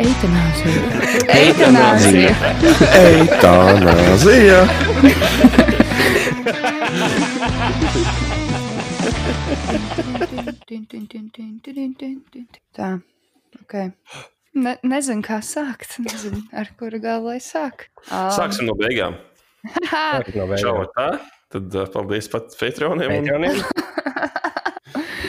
Eitanāzija. Eitanāzija. Eitanāzija. Tā, ok. Ne, nezinu, kā sākt. Nezinu, ar kuru galu lai sāk. Um, Sāksim no beigām. Sākat no Čau, beigām. tā. Tad uh, paldies pat Patreoniem. Patreoniem.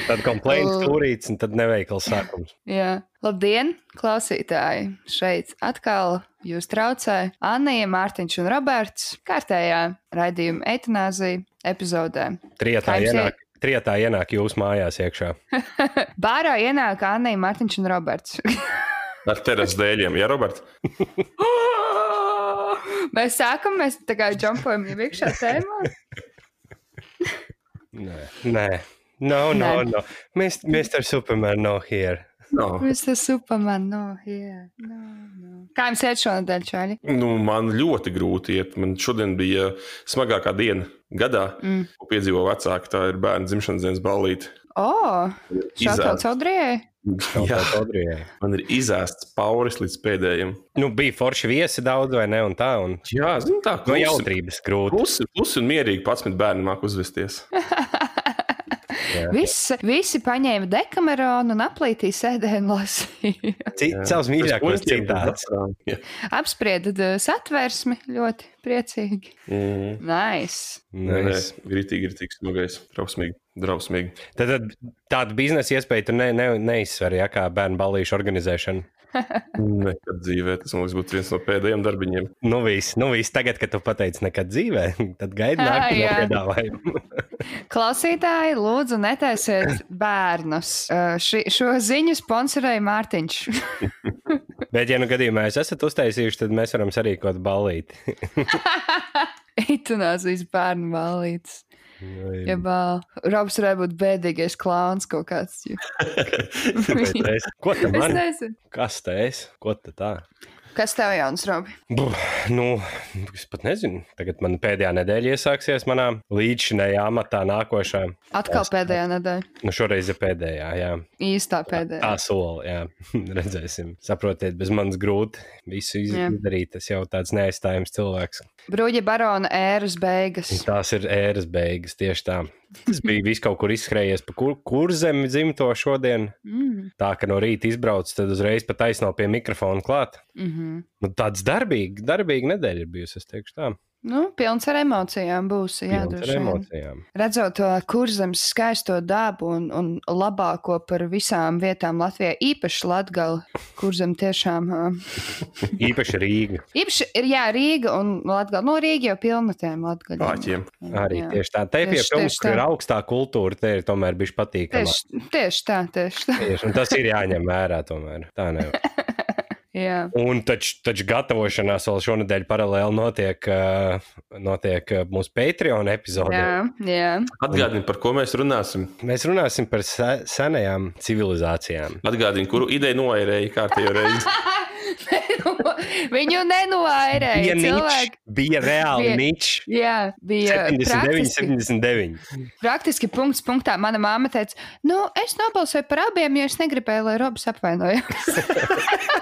Tad komplekts stūrīts, un tad neveikls sākums. Jā, labdien, klausītāji! Šeit atkal jūs traucē Anija, Mārtiņš un Roberts kārtējā raidījuma eitanāzija epizodē. Trietā ienāk, trietā ienāk jūs mājās iekšā. Bārā ienāk Anija, Mārtiņš un Roberts. Ar terasu dēļiem, ja, Robert? mēs sākam, mēs tā kā jumpojam jau iekšā tēmā. Nē, nē. No, no, no. Mēs, Mr. Superman, no here. No. Mr. Superman, no, yeah, no, no. Kā jums iet šonadēļ, Čāļi? Nu, man ļoti grūti iet. Man šodien bija smagākā diena gadā, Mm. ko piedzīvo vecāki. Tā ir bērnu dzimšanas dienas ballīte. O, šādā Izēst. caudrijai? Jā, Audrijai. man ir izēsts pauris līdz pēdējiem. Nu, bija forši viesi daudz, vai ne? Un tā, un Jā, zinu, tā no klusi, jautrības grūti. klusi, klusi un mierīgi pats bērnu māk uzvesties. Visi, visi paņēma dekameronu un aplītī sēdēja un lasīja. Savs mīļākos citāts. Jā. Apspriedat uh, satversmi ļoti priecīgi. Mm. Nice. Nē, nē, Nice. gritīgi, gritīgi, smagais, drausmīgi. drausmīgi. Tad, tad tāda biznesa iespēja tu ne, ne, neizsver, ja kā bērnu balīšu organizēšana. Nekad dzīvē tas man liekas, būtu viens no pēdējiem darbiņiem. Nu, viss, nu, viss. Tagad, kad tu pateici, nekad dzīvē, tad gaidi jā. piedāvājumu. Klausītāji, lūdzu, netaisiet bērnus. Uh, ši, šo ziņu sponsorēja Mārtiņš. Bet, ja nu gadījumā jūs esat uztaisījuši, tad mēs varam sarīkot balīti. Itunāzijas bērnu balītes. Ja bāl, Robs varētu būt bēdīgais klāns kaut kāds. es- Ko man? nezinu. Kas tā es? Ko tā tā? Kas tev jauns, Robi? Buh, nu, es pat nezinu. Tagad man pēdējā nedēļa iesāksies manā līdzinējā amatā nākošā. Atkal Es- pēdējā nedēļa. Nu, šoreiz ir pēdējā, jā. Īstā Tā pēdējā. sola, jā. Redzēsim. Saprotiet, bez manis grūti visu izdarīt. Tas jau tāds neaizstājams cilvēks. Bruģa barona ēras beigas. Tās ir ēras beigas, tieši tā. Tas bija viss kaut kur izskrējies pa kur, kur zemi dzimto šodien. Mm. Tā ka no rīta izbrauc, tad uzreiz pat taisno pie mikrofona klāt. Mm -hmm. Nu, tāds darbīgs, darbīga nedēļa ir bijusi, es teikšu tā. Nu, pilns ar emocijām būs. Jā, Pilns ar emocijām. Redzot to kurzemes skaisto dabu un, un labāko par visām vietām Latvijā, īpaši Latvijā, kurzem tiešām. ā, Īpaši Rīga. Īpaši ir jā, Rīga un Latvija. No Rīga jau pilnatēm Latvijā. Pāķiem. Arī Jā. tieši tā. Te pie pilsētas, kur ir tā. augstā kultūra, te ir tomēr bijis patīkami. Tieši, tieši tā, tieši tā. Tieši, tas ir jāņem vērā tomēr. Tā nevar. Jā. Un taču, taču gatavošanās vēl šonadēļ paralēli notiek, notiek mūsu Patreon epizodē. Jā, jā. Atgādini, par ko mēs runāsim. Mēs runāsim par se senajām civilizācijām. Atgādini, kuru ideju noērēja kārtējo reizi. Viņu nenovairēja. Bija, nič, Cilvēki. bija reāli Bija- nič. Jā, bija 79, praktiski, 79. praktiski punkts punktā. Mana māma teica, nu, es nobalsoju par abiem, jo es negribēju, lai Robs apvainojas.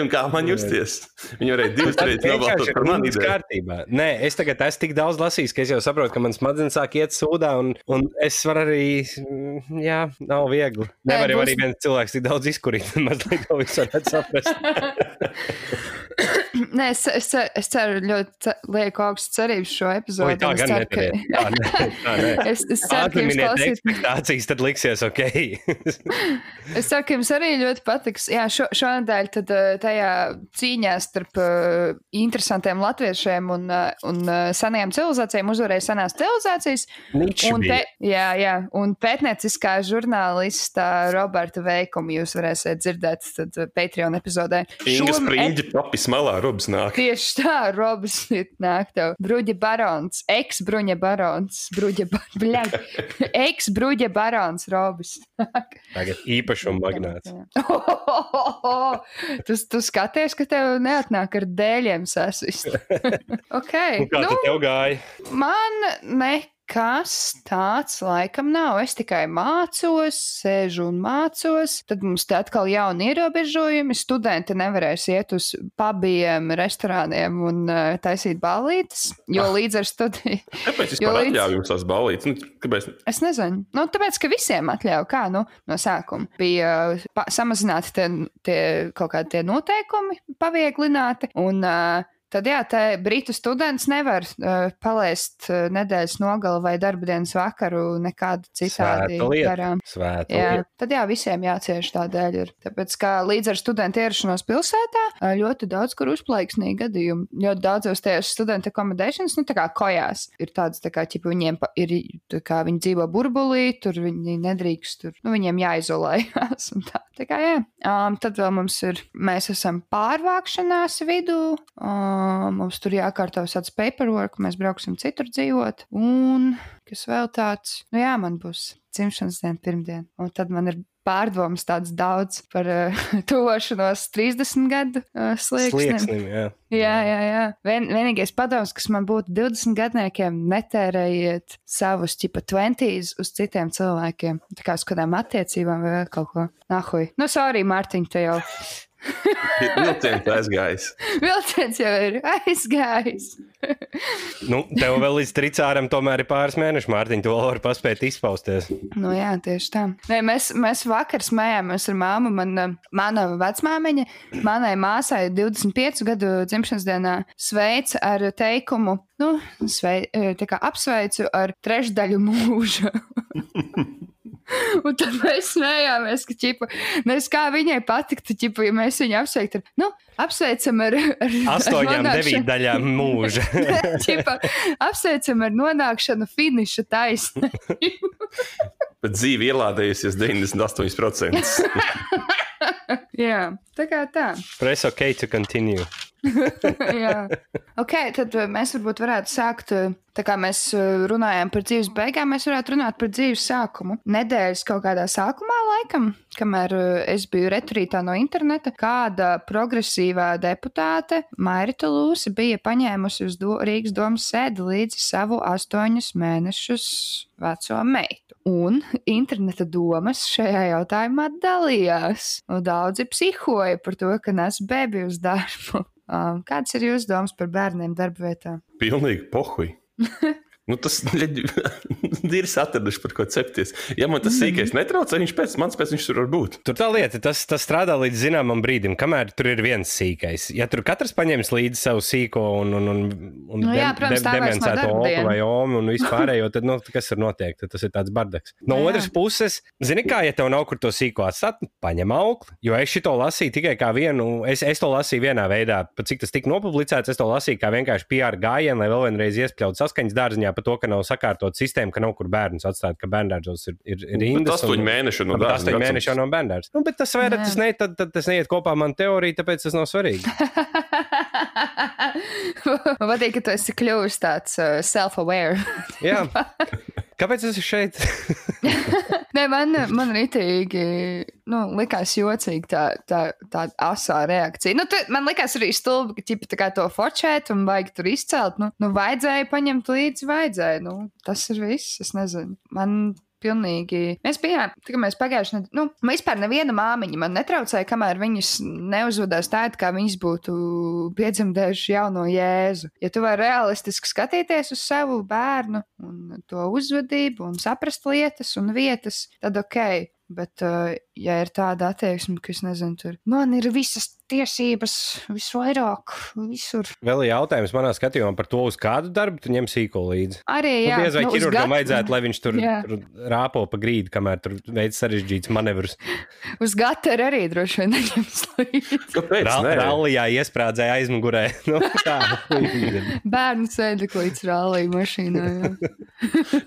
Un kā man justies? Viņi varēja divas reizes nobalsot par mani. viss ideju. kārtībā. Nē, es tagad esmu tik daudz lasījis, ka es jau saprotu, ka manas smadzenes sāk iet sūdā, un, un es varu arī, mm, jā, nav viegli. Nevar jau būs- arī viens cilvēks tik daudz izkurīt, mazliet to visu varētu saprast. Nē, es, es, es ceru, ļoti lieku augstas cerības šo epizodu. Oi, tā gan ceru, ka-. Tā, nē, tā, nē. Es, es ceru, ka jums klausīt, ekspektācijas, tad liksies ok. es ceru, ka jums arī ļoti patiks. Jā, šo, šonadēļ tad eh, tajā cīņā starp uh, interesantiem latviešiem un, uh, un uh, senajām civilizācijām uzvarēja senās civilizācijas. Un, pe, jā, jā, un pētnieciskā žurnālista Roberta veikumu jūs varēsiet dzirdēt tad, Patreon epizodē. Inga Šom- spriņģi papis malā, robs nāk. Tieši tā, Robs nāk tev. Bruģa barons, eks-bruņa barons, bruģa, ba bļaļ, eks-bruģa barons, Robs. Tagad īpašuma magnāts. tu, tu skaties, ka tev neatnāk ar dēļiem sasist. ok. Un Kā Nu, tev gāja? man ne. Nekas tāds laikam nav. Es tikai mācos, sēžu un mācos. Tad mums te atkal jauni ierobežojumi. Studenti nevarēs iet uz pabiem, restorāniem un uh, taisīt ballītes, jo Ah. līdz ar studiju. Kāpēc vispār līdz- atļauj jums tās balītas? Nu, kāpēc? Es nezinu. Nu, tāpēc, ka visiem atļauja, kā nu, no sākuma bija uh, samazināti tie, tie kaut kādi tie noteikumi, pavieglināti. Un, uh, Tad, jā, tā brītu students nevar uh, palaist uh, nedēļas nogali vai darba dienas vakaru nekādu citādi garām. Svēta. Jā, lieta. tad jā, visiem jācieš tādēļ. Ir. Tāpēc, kā līdz ar studentu ierašanos pilsētā, ā, ļoti daudz kur uzplaiksnīgi gadījumi. Ļoti daudzos tajos studentu accommodations, nu tā kā kojās, ir tāds, tā kā, ķipa, viņiem pa, ir, tā kā viņi dzīvo burbulī, tur viņi nedrīkst, tur, nu, viņiem jāizolējas. un Tā, tā kā, jā. Um, tad vēl mums ir, mēs esam pārvākšanās vidū, um, mums tur jākārto tāds paperwork, mēs brauksim citur dzīvot, un kas vēl tāds, nu jā, man būs dzimšanas diena pirmdien, un tad man ir pārdomas tāds daudz par uh, tuvošanos 30 gadu uh, slieksnim. Slieksnim, jā. Jā, jā, jā. Vien, vienīgais padoms, kas man būtu 20 gadniekiem, netērējiet savus tipa 20 uz citiem cilvēkiem. Tā kā uz kādām attiecībām vai vēl kaut ko. Nahuj. Nu, sorry, Mārtiņ, te jau. Vilciens aizgājis. Vilciens jau ir aizgājis. Nu, tev vēl līdz tricāram tomēr ir pāris mēneši, Mārtiņ, to var paspēt izpausties. Nu, jā, tieši tā. Nē, mēs, mēs vakar smējāmies ar māmu. Man, eh, mana vecmāmiņa, manai māsai 25 gadu dzimšanas dienā sveic ar teikumu, nu, svei, eh, tā kā apsveicu ar trešdaļu mūža. Un tad mēs smējāmies, ka, ķipa, nes kā viņai patiktu, ķipa, ja mēs viņu apsveiktu. ar, Nu, apsveicam ar, ar Astoņām, nonākšanu- devīt daļām mūža. ķipa, apsveicam ar nonākšanu finiša taisnē. Bet dzīve ielādējusies 98%. Jā, tā kā tā. Press ok to continue. Jā. Ok, tad uh, mēs varbūt varētu sākt, uh, tā kā mēs uh, runājam par dzīves beigām, mēs varētu runāt par dzīves sākumu. Nedēļas kaut kādā sākumā, laikam, kamēr es biju returītā no interneta, kāda progresīvā deputāte Mairita Lūsa bija paņēmusi uz do Rīgas domas sēdi līdzi savu astoņus mēnešus veco meitu. Un interneta domas šajā jautājumā dalījās. Un daudzi psihoja par to, ka nes bebi uz darbu. Kādas ir jūsu domas par bērniem darba vietā? Pilnīgi pohuj. Nu, tas ir atraduši par ko cepties. Ja man tas sīkais netraucē, viņš pēc manis pēc viņš tur var būt. Tur tā lieta, tas, tas strādā līdz zināmam brīdim, kamēr tur ir viens sīkais. Ja tur katrs paņems līdzi savu sīko un, un, un, un Nu jā, protams, nav demencēto darba opu vai omu un vispārējo, tad, nu, kas ir notiek? Tad tas ir tāds bardaks. No Nu jā. otras puses, zini kā, ja tev nav kur to sīko atstāt, paņem aukli. Jo es šito lasīju tikai kā vienu, es, es to lasīju vienā veidā, pat cik tas tika nopublicēts, es to lasīju kā vienkārši PR gājienu, lai vēl vienreiz iespļautu saskaņas dārziņā par to, ka nav sakārtot sistēmu, ka nav kur bērnus atstāt, ka bērndārzos ir, ir, ir Bet rindas. astoņi un- mēneši no Bet dārza astoņi mēneši jau nav bērns. Nu, bet tas vairāk tas, ne, tad, tad tas neiet kopā ar manu teoriju, tāpēc tas nav svarīgi. Man patīk, ka tu esi kļuvis tāds uh, self-aware. Jā. Kāpēc tas ir šeit? Nē, man, man ritīgi nu, likās jocīgi tā, tā, tā asā reakcija. Nu, tu, man likās arī stulbi, ka ķipa, kā to forčēt un vajag tur izcelt. Nu, nu vajadzēja paņemt līdzi, vajadzēja. Nu, tas ir viss, es nezinu. Man pilnīgi. Mēs bijām, tā kā mēs pagājuši nedēļu, nu, vispār neviena māmiņa man netraucēja, kamēr viņas neuzvedās tā, it kā viņas būtu piedzemdējuši jauno jēzu. Ja tu vari realistiski skatīties uz savu bērnu un to uzvedību un saprast lietas un vietas, tad ok. Bet, uh, ja ir tāda attieksme, ka es nezinu, tur man ir visas tiesības, visvairāk, visur. Vēl ir jautājums manā skatījumā par to, uz kādu darbu tu ņem sīko līdzi. Arī, Nu, jā, Diez vai nu, ķirurgam gata- vajadzētu, lai viņš tur, Jā. tur rāpo pa grīdu, kamēr tur veids sarežģīts manevrus. Uz gata arī droši vien neņems līdzi. Kāpēc? Ra Nē? rallijā iesprādzēja aizmugurē. nu, tā. Bērnu sēdeklīts rālī mašīnā. Jā.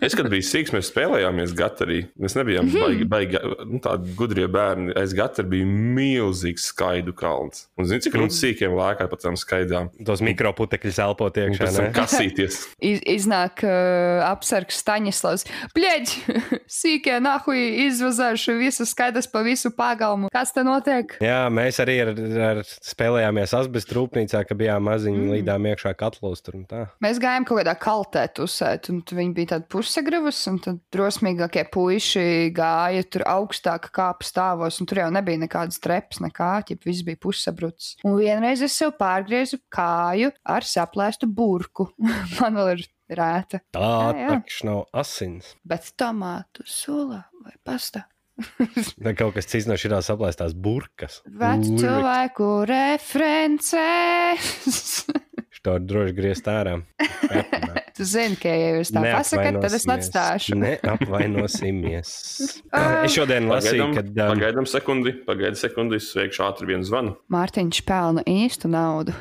Es, kad biju sīgs, mēs spēlējāmies gatavi. Mēs nebijām Mhm. baigi, baigi nu, tādi gudri mazie bērni aiz gata bija milzīgs skaidu kalns. Un zini, cik rūtas sīkiem lēkā pa tām skaidām? Tos mikroputekļus elpot Un iekšā. pēc tam kasīties. Iz, iznāk uh, apsargs Staņislavs. Bļeģ, sīkie nahuji izvazājuši visu skaidrs pa visu pagalmu. Kas te notiek? Jā, mēs arī ar, ar spēlējāmies asbestu rūpnīcā, ka bijām maziņi mm. līdām iekšā katlos tur un tā. Mēs gājām kaut kādā kaltē tusēt, un viņi bija tādi pusegrivas, un tad drosmīgākie puiši gāja tur augstāk kāpu stāvos, un tur jau nebija nekādas trepas, nekā, ja viss bija pusabrucis. Un vienreiz es sev pārgriezu kāju ar saplēstu burku. Man vēl ir rēta. Tā taču nav asins. Bet tomātu sulā vai pasta. Ne kaut kas cits no šīs aplēstās burkas. Vecu cilvēku references. To droši griezt ārā. tu zini, ka, ja jūs tā pasakat, tad es atstāšu. Neapvainosimies. Ah. es šodien lasīju, Pagaidām, kad um, pagaidām sekundi, pagaidām sekundi, es veikšu ātri vienu zvanu. Mārtiņš pelna īstu naudu,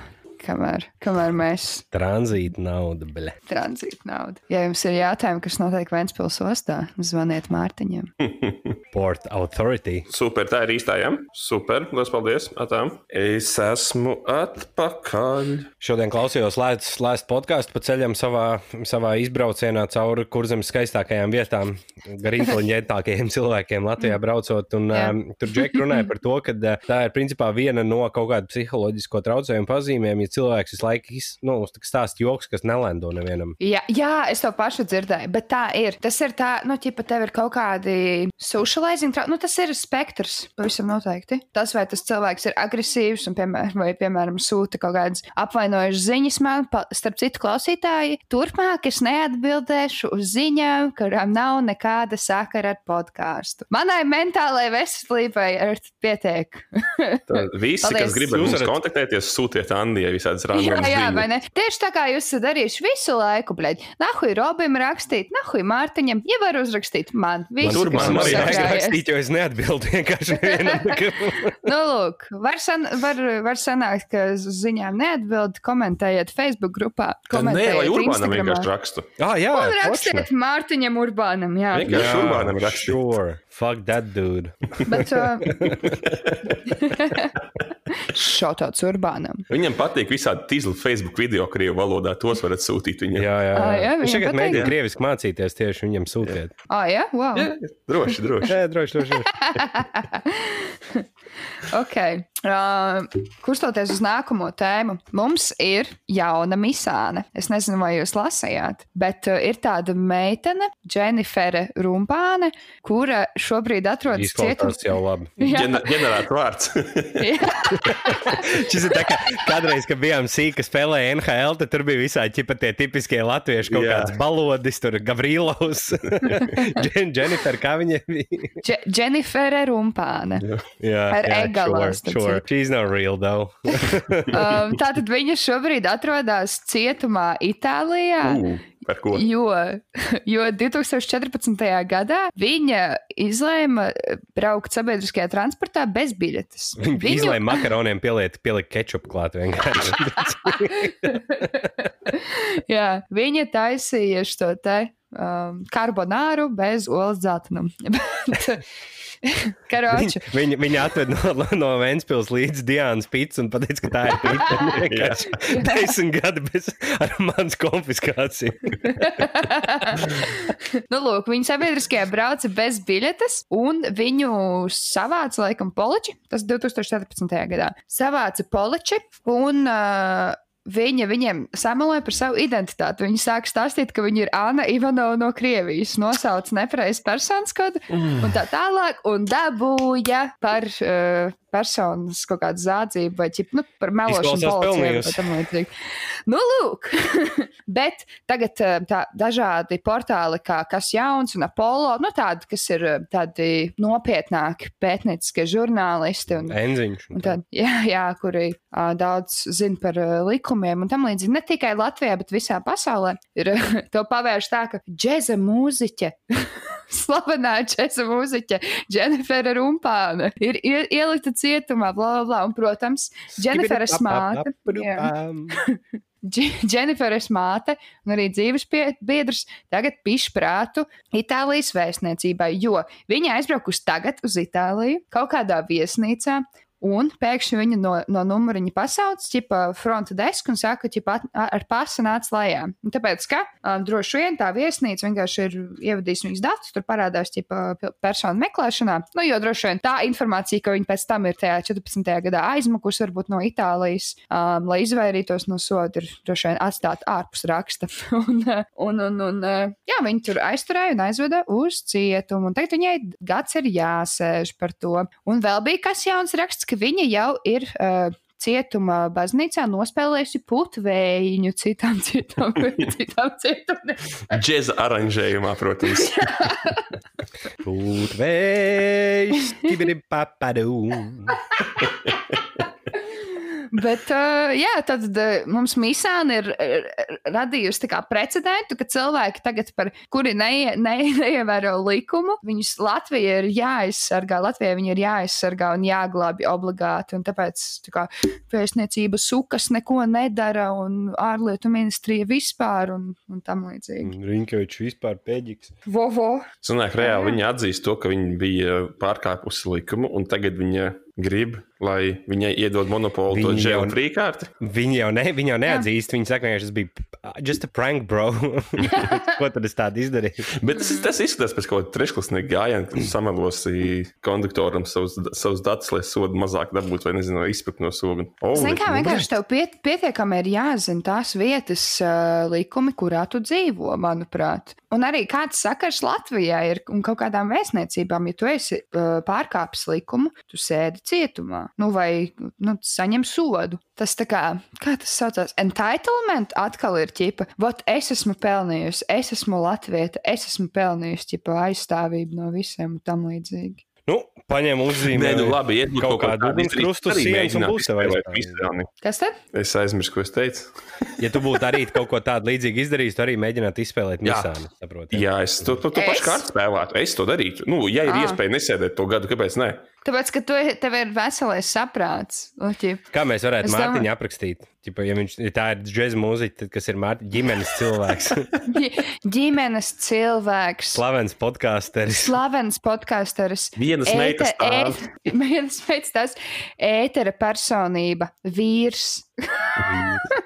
kamēr, kamēr mēs tranzīta nauda, bļa. tranzītu naudu. Ja jums ir jautājumi, kas notiek Vēncpils ostā, zvaniet Mārtiņam. Port Authority. Super, tā ir īstā, jā. Super, liels paldies. Atām. Es esmu atpakaļ. Šodien klausījos lēst, lēst podkāstu pa ceļam savā, savā izbraucienā cauri kurzemes skaistākajām vietām, gar inteliģentākajiem cilvēkiem Latvijā braucot. Un, Jā. um, tur Džek runāja par to, ka uh, tā ir principā viena no kaut kāda psiholoģisko traucējumu pazīmēm, ja cilvēks visu laiku iz, nu, stāsta joks, kas nelendo nevienam. Jā, jā, es to pašu dzirdēju, bet tā ir. Tas ir tā, nu, ja tev ir kaut kādi socializing, trau- nu, tas ir spektrs pavisam noteikti. Tas, vai tas cilvēks ir agresīvs un, piemēram, vai, piemēram, sūta kaut kādas apvainojušas ziņas man, pa, starp citu, klausītāji, turpmāk es neatbildēšu uz ziņām, kurām nav nekāda sakara ar podkāstu. Manai mentālajai veselībai ar pietiek. Tad Visi, Paldies. kas grib ar Jūs mums varat- kontaktēties, sūtiet Andijai visādas Jā, randomas jā, ziņas. vai ne? Tieši tā kā jūs esat darījuši visu laiku, bļaļ. Nahuj Robim rakstīt, nahuj Mārtiņam, ja var uzrakstīt man. Visu, tur man arī rakstīt, jo es neatbildu vienkārši nevienam. nekam. Nu, lūk, var, san, var, var sanākt, ka uz ziņām neatbild, komentējiet Facebook grupā, Tad Nē, lai komentējiet Urbānam vienkārši rakstu. Ah, jā, Un rakstiet Mārtiņam Urbānam, jā. Vienkārši Urbānam rakstīt. Sure. Fuck that dude. Bet, uh, šautauts Urbānam. Viņam patīk visādi tīzli Facebook video krievu valodā. Tos varat sūtīt viņam. Jā, jā. Ā, jā, Viņš viņam tagad patīk. mēģina krieviski mācīties tieši viņam sūtiet. Ah, jā, wow. Jā, droši, droši. Jā, droši, droši. droši. Ok, uh, kurstoties uz nākamo tēmu, mums ir jauna misāne. Es nezinu, vai jūs lasījāt, bet uh, ir tāda meitene, Dženifere Rumpāne, kura šobrīd atrodas cietumā. Izklausās jau labi. Jā. Ģener- Ģenerēt vārds. Šis ir tā kā kādreiz, kad bijām sīki spēlēja NHL, tad tur bija visādi ķipa tie tipiskie latvieši, kaut Jā. kāds balodis, tur Gavrīlovs, Džen, Jennifer, kā viņa bija. Dže- Dženifere Rumpāne. Jā, Ar egalām, sure, sure. She's not real, though. Um, tātad viņa šobrīd atrodas cietumā Itālijā. Ū, Par ko? Jo, jo 2014. gadā viņa izlēma braukt sabiedriskajā transportā bez biļetes. Viņa izlēma makaroniem pieliet, pielikt ketčupu klāt vienkārši. Jā, viņa taisīja šo te um, karbonāru bez olas dzeltenam. Karoči. Viņa, viņa, viņa atved no, no Vēncpils līdz Dienas pits un pateica, ka tā ir pita. Desmit gadi bez manas konfiskāciju. nu, lūk, viņa sabiedriskajā brauca bez biļetes, un viņu savāca laikam poliči. Tas 2014. gadā. Savāca poliči, un uh, viņa viņiem sameloja par savu identitāti. Viņa sāk stāstīt, ka viņa ir Anna Ivanova no Krievijas, nosauca nepareizu personas kodu un tā tālāk, un dabūja par. Uh, Personas kaut kādu zādzību, vai ķip, nu, par melošanu policijai. Nu, lūk, bet tagad eh, tā, dažādi portāli, kā kas jauns un Apollo, nu, tādi, kas ir eh, tādi nopietnāki pētnieciskie žurnālisti un, Enziņš. un tādi, jā, jā, kuri uh, daudz zina par uh, likumiem un tam līdzīgi. Ne tikai Latvijā, bet visā pasaulē ir to pavērš tā, ka džēza mūziķe slavenā džēza mūziķe Dženifera Rumpāne ir ie- ielikta cietumā, bla, bla, bla. Un, protams, Dženiferas māte. Dženiferas māte un arī dzīves biedrs tagad pišprātu Itālijas vēstniecībai, jo viņa aizbraukusi tagad uz Itāliju kaut kādā viesnīcā. Un pēkšņi viņa no, no numuriņa pasauc, ķipa fronta desku un saka, ka ar pasu nāc lejā. Un tāpēc, ka um, droši vien tā viesnīca vienkārši ir ievadījusi viņas datus, tur parādās ķipa personu meklēšanā. Nu, jo droši vien tā informācija, ka viņa pēc tam ir tajā 14. gadā aizmukusi, varbūt no Itālijas, um, lai izvairītos no soda, ir droši vien atstāta ārpus raksta. un, un, un, un, jā, viņi tur aizturēja un aizveda uz cietumu. Un tagad viņai gads ir jāsēž par to. Un vēl bija kas jauns raksts, ka viņa jau ir. Uh, Cietuma baznīcā nospēlējusi putvējiņu citām, citām, citām cietumiem. Džēza aranžējumā, protams. Pūtvējs, tibiri papadū. Bet, uh, jā, tad uh, mums Mīsāna ir uh, radījusi tā kā precedentu, ka cilvēki tagad, par kuri neie, ne, neievēro likumu, viņus Latvija ir jāaizsargā, Latvijai viņi ir jāaizsargā un jāglābi obligāti. Un tāpēc tā kā vēstniecība sukas neko nedara un ārlietu ministrija vispār un, un tam līdzīgi. Rinkevičs vispār pēdīgs. Vovo. Sanāk, reāli viņa atzīst to, ka viņa bija pārkāpusi likumu, un tagad viņa grib, lai viņai iedod monopolu to Viņa džēlu jau- frīkārti. Viņa jau, ne, viņa jau neatzīst. Viņa saka, ka tas bija just a prank, bro. Ko tad es tādu izdarīju? Bet tas, tas izskatās pēc kaut kāda trešklasnieka gājiena, kad samelosi konduktoram savus, savus datus, lai sodu mazāk dabūtu, vai nezinu, vai izpirkt no soga. Oh, Zini, kā vienkārši tev piet, pietiekami ir jāzina tās vietas uh, likumi, kurā tu dzīvo, manuprāt. Un arī kāds sakars Latvijā ir un kaut kādām vēstniecībām, ja tu esi uh, pārkāpis likumu, tu sēdi cietumā, nu vai nu, saņem sodu. Tas tā kā, kā tas saucās, entitlement atkal ir ķipa, vot es esmu pelnījusi, es esmu latvieta, es esmu pelnījusi ķipa aizstāvību no visiem un tam līdzīgi. Nu, paņem uzzīmē. Nē, nu labi, iet kaut kādu ugunskrustu uz sienas un būs tev aizstāvīgi. Kas tad? Es aizmirsu, ko es teicu. Ja tu būtu arī kaut ko tādu līdzīgu izdarījis, tu arī mēģinātu izspēlēt Jā. misānu. Saproti? Jā, es to, to, to pašu kārtu spēlētu. Es to darītu. Nu, ja ir Ah. iespēja nesēdēt to gadu, kāpēc ne? Tāpēc, ka tu, tev ir veselais saprāts. Ķip, Kā mēs varētu Es Mārtiņu domāju- aprakstīt? Ķipa, ja, viņš, ja tā ir džēza mūziķa, tad kas ir Mārtiņa ģimenes cilvēks, ģi- ģimenes cilvēks. slavens podkāsteris. Slavens podkāsteris. Vienas meitas tēvs. Vienas meitas tās ētera personība, vīrs,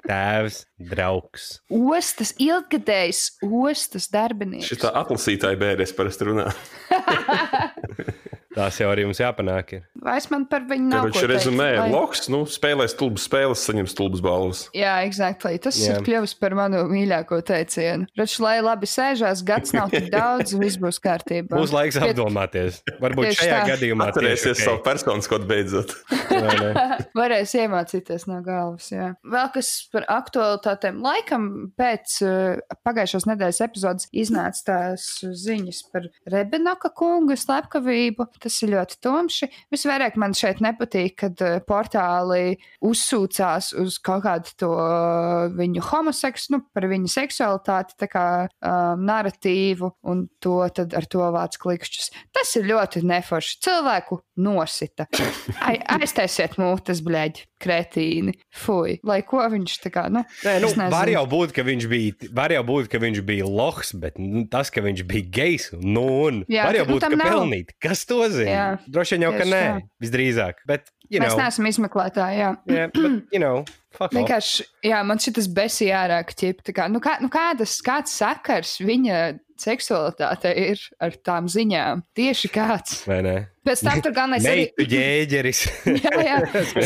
Tēvs, draugs. ostas, ilgadējs ostas darbinieks. Šitā atlasītāja bērēs parasti runā. Tās jau arī mums jāpanāk. Ir. Vairs man par viņu nav. Viņš rezumē, lai- Loks, nu, spēlē stulbas spēles, saņem stulbas balvas. Jā, exactly. Tas Jā. ir kļuvis par manu mīļāko teicienu. Redz, lai labi sēžās, gads nav tik daudz, viss būs kārtībā. Būs laiks Bet- apdomāties. Varbūt Tieši šajā tā. gadījumā Atcerēsies tieši savu personas kodu beidzot. okay. Varēs iemācīties no galvas. Jā. Vēl kas par aktualitātēm. Laikam pēc uh, pagājušās nedēļas epizodes iznāca tās ziņas par Rebenaka kungu slepkavību. Tas ir ļoti tumši. Visvairāk man šeit nepatīk, kad uh, portāli uzsūcās uz kaut kādu to uh, viņu homoseksu, nu, par viņu seksualitāti, tā kā um, narratīvu, un to tad ar to vāc klikšķus. Tas ir ļoti neforši. Cilvēku nosita. Ai, aiztaisiet mūtes, bleģi, kretīni. Fui, lai ko viņš tā kā, nu, Nē, nu, var jau būt, ka viņš bija, var jau būt, ka viņš bija lohs, bet nu, tas, ka viņš bija gejs, nu, un Jā, var jau nu, būt, tam ka nav. pelnīt. Kas to zina? Jā, Droši vien jau, ka nē, tā. visdrīzāk. Bet, you Mēs know, neesam izmeklētāji, jā. yeah, but, you know. Vienkārši, jā, man šis besija ārā, ka, nu, kā, nu kādas, kāds sakars viņa seksualitāte ir ar tām ziņām? Tieši kāds. Vai ne? Pēc tam tur gan es. Meitu ģēģeris. Jā, jā.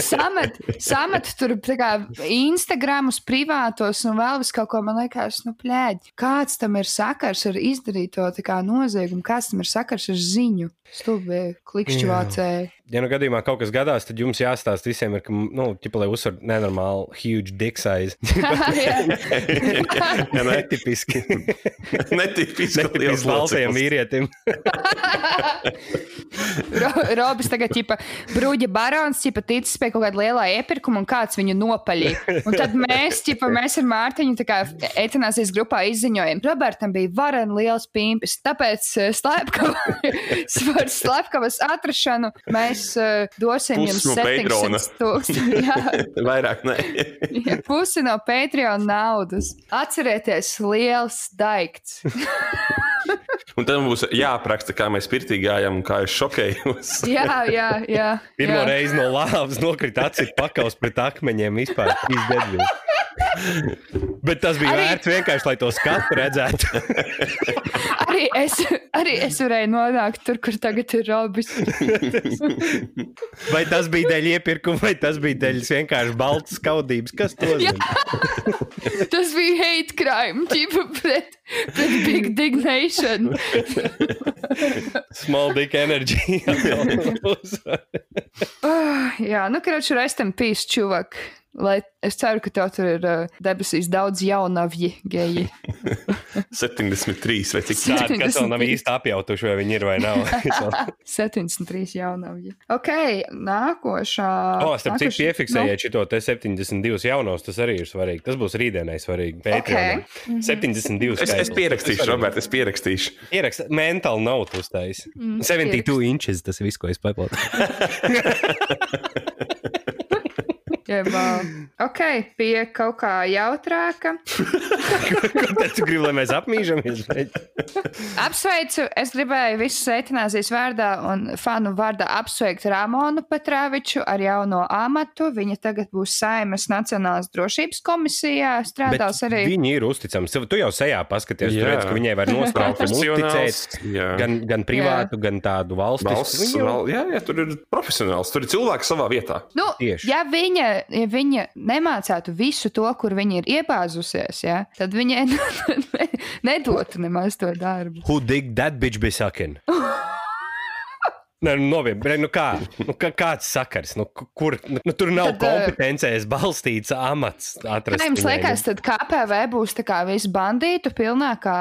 Samet, samet tur kā Instagramus privātos un vēl vis kaut ko. Man liekas, nu, plēģi. Kāds tam ir sakars ar izdarīto noziegumu? Kāds tam ir sakars ar ziņu? Stulbi, klikšķi vācēji. ja nu gadījumā kaut kas gadās, tad jums jāstāsta visiem, ir, ka, nu, ķipa, lai uzsver nenormāli huge dick size. Jā. Jā, ne? Netipiski. Netipiski Netipiski loceklis. vīrietim. Ro- Robis tagad, ķipa, bruģa barons, ķipa, ticis pie kaut kāda lielā iepirkuma, un kāds viņu nopaļīja. Un tad mēs, ķipa, mēs ar Mārtiņu, tā kā etanāzijas grupā izziņojam, Robertam bija varen liels pimpis, tāpēc eh, slepkavas, par slepkavas atrašanu mēs uh, dosim Pusi jums no Patreona. 700 tūkstoši. Vairāk nē. jā, pusi no Patreon naudas. Atcerieties, liels daikts. Un tad mums būs jāapraksta, kā mēs pirtī gājām un kā es šokējos. Jā, jā, jā. Pirmo jā. reizi no lāvas nokrita acis pakaus pret akmeņiem vispār. Bet tas bija Arī- vērts vienkārši, lai to skatu redzētu. Arī es, arī es varēju nonākt tur, kur tagad ir Robis. Vai tas bija dēļ iepirkuma, vai tas bija dēļ vienkārši baltas skaudības? Kas to zina? Tas bija hate crime, ķipa pret, pret Big Dignation. Small dick energy. Oh, jā, nu, karoči, rest in peace, čuvak. Lai es ceru, ka tev tur ir uh, debesīs daudz jaunavji geji. 73 vai cik Tāda, kas vēl nav 73. īsti apjautuši, vai viņi ir vai nav. 73 jaunavji. Ok, nākošā. O, starp citu, nākošā- piefiksējiet šo te 72 jaunos, tas arī ir svarīgi. Tas būs rītdienai svarīgi. Patreonam. Mhm. 72 Es, es pierakstīšu, Robert, es pierakstīšu. Ierakst mental note uztais. Mm, 72 inches, tas viss, ko es paplatu. Jeb, ok, pie kaut kā jautrāka. Tad tu gribi, lai mēs apmīžamies. Apsveicu, es gribēju visu eitanāzijas vārdā un fanu vārdā apsveikt Ramonu Petrāviču ar jauno amatu. Viņa tagad būs Saimas Nacionālās drošības komisijā, strādās arī. Viņi ir uzticami. Tu jau sejā paskaties, tu Jā. redz, ka viņai var Profesionāls. uzticēt. Jā. Gan, gan privātu, gan tādu valstisku. Valsts, jau- val, jā, jā, tur ir profesionāls. Tur ir cilvēks savā vietā. Nu, Tieši. ja viņa, ja viņa nemācītu visu to, kur viņa ir iebāzusies, ja, tad viņai ne, nedotu nemaz to darbu. Who dig that bitch be sucking? Nē, nu, novienam, nu kā, nu, kā, kāds sakars, nu, ku- kur, nu, tur nav Tad, eh, kompetencijas balstīts amats. Kā jums liekas, tad KPV būs tā kā visu bandītu pilnākā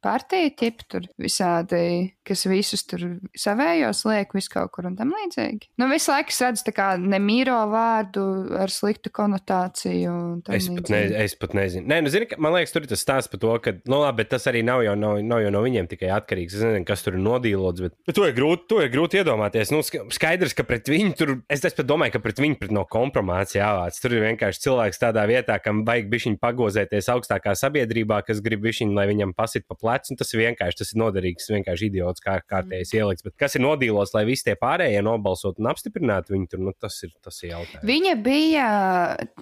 partija, tip tur visādi, kas visus tur savējos liek, visu kaut kur un tam līdzīgi. Nu, visu laiku es redzu tā kā nemīro vārdu ar sliktu konotāciju. Es pat, ne, es pat nezinu. Nē, nu, zini, ka- man liekas, tur ir tas stāsts par to, ka, nu, labi, bet tas arī nav jau, nav, nav jau no viņiem tikai atkarīgs. Es nezinu, kas tur ir nodīlots, bet, bet to, ir grūti, to ir grūti iedomāties. Nu, sk- skaidrs, ka pret viņu tur, es, pat domāju, ka pret viņu pret no kompromācija jāvāc. Tur ir vienkārši cilvēks tādā vietā, kam vajag bišķiņu pagozēties augstākā sabiedrībā, kas grib bišķiņu, lai viņam pasit pa plecu. Tas ir vienkārši, tas ir noderīgs, vienkārši idiots kā kārtējs ielikts. Bet kas ir nodīlots, lai visi tie pārējie nobalsot un apstiprinātu viņu tur, nu, tas ir, tas ir jautājums. Viņa bija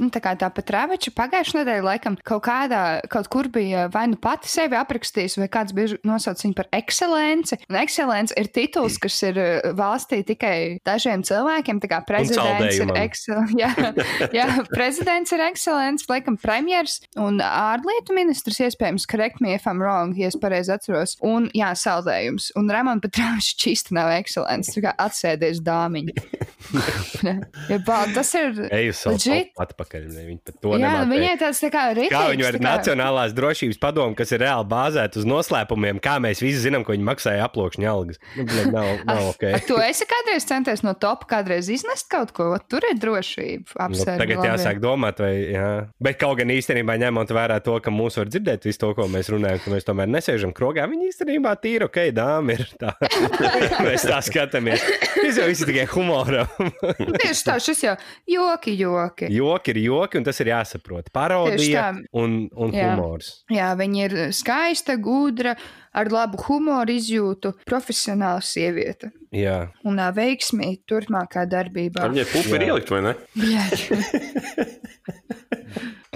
nu, tā kā tā pat rāviča pagājušajā nedēļā, laikam, kaut kādā, kaut kur bija vai nu pati sevi aprakstījusi, vai kāds bija nosaucis viņu par ekscelenci. Un ekscelence ir tituls, kas ir uh, valstī tikai dažiem cilvēkiem. Tā kā prezidents ir ekscelents. Jā, jā, prezidents ir ekscelents, laikam, premjers un ārlietu ministrs, iespējams, correct me if I'm wrong, ja es pareizi atceros. Un, jā, saldējums. Un Ramon Petrāvičs čīsti nav ekscelents, tā kā atsēdies dāmiņa. ja, bā, tas ir. Eju Legit? atpakaļ. Jā, viņai tāds tā kā rīks. Kā viņi var Nacionālās drošības padomu, kas ir reāli bāzēta uz noslēpumiem, kā mēs visi zinām, ko viņi maksāja aplokšņa algas. Nu, bļaļ, nav, nav ok. Tu esi kādreiz centies no topa kādreiz iznest kaut ko, tur ir drošība. Nu, Apsver, tagad jāsāk domāt, vai. Jā. Bet kaut gan īstenībā ņemot vērā to, ka mūs var dzirdēt visu to, ko mēs runājam, ka mēs tomēr nesēžam krogā, viņi īstenībā tīri ok, dāma ir. Tā. mēs tā skatāmies. Tas jau viss ir tikai humoram. Tieši tā, šis jau joki, joki. joki ir joki, un tas ir jāsaprot. Parodija un, un Jā. humors. Jā, viņa ir skaista, gudra, ar labu humoru izjūtu, profesionāla sieviete. Jā. Un ā, veiksmīgi turpmākā darbībā. Ar viņai pupi ir Jā. ielikt, vai ne?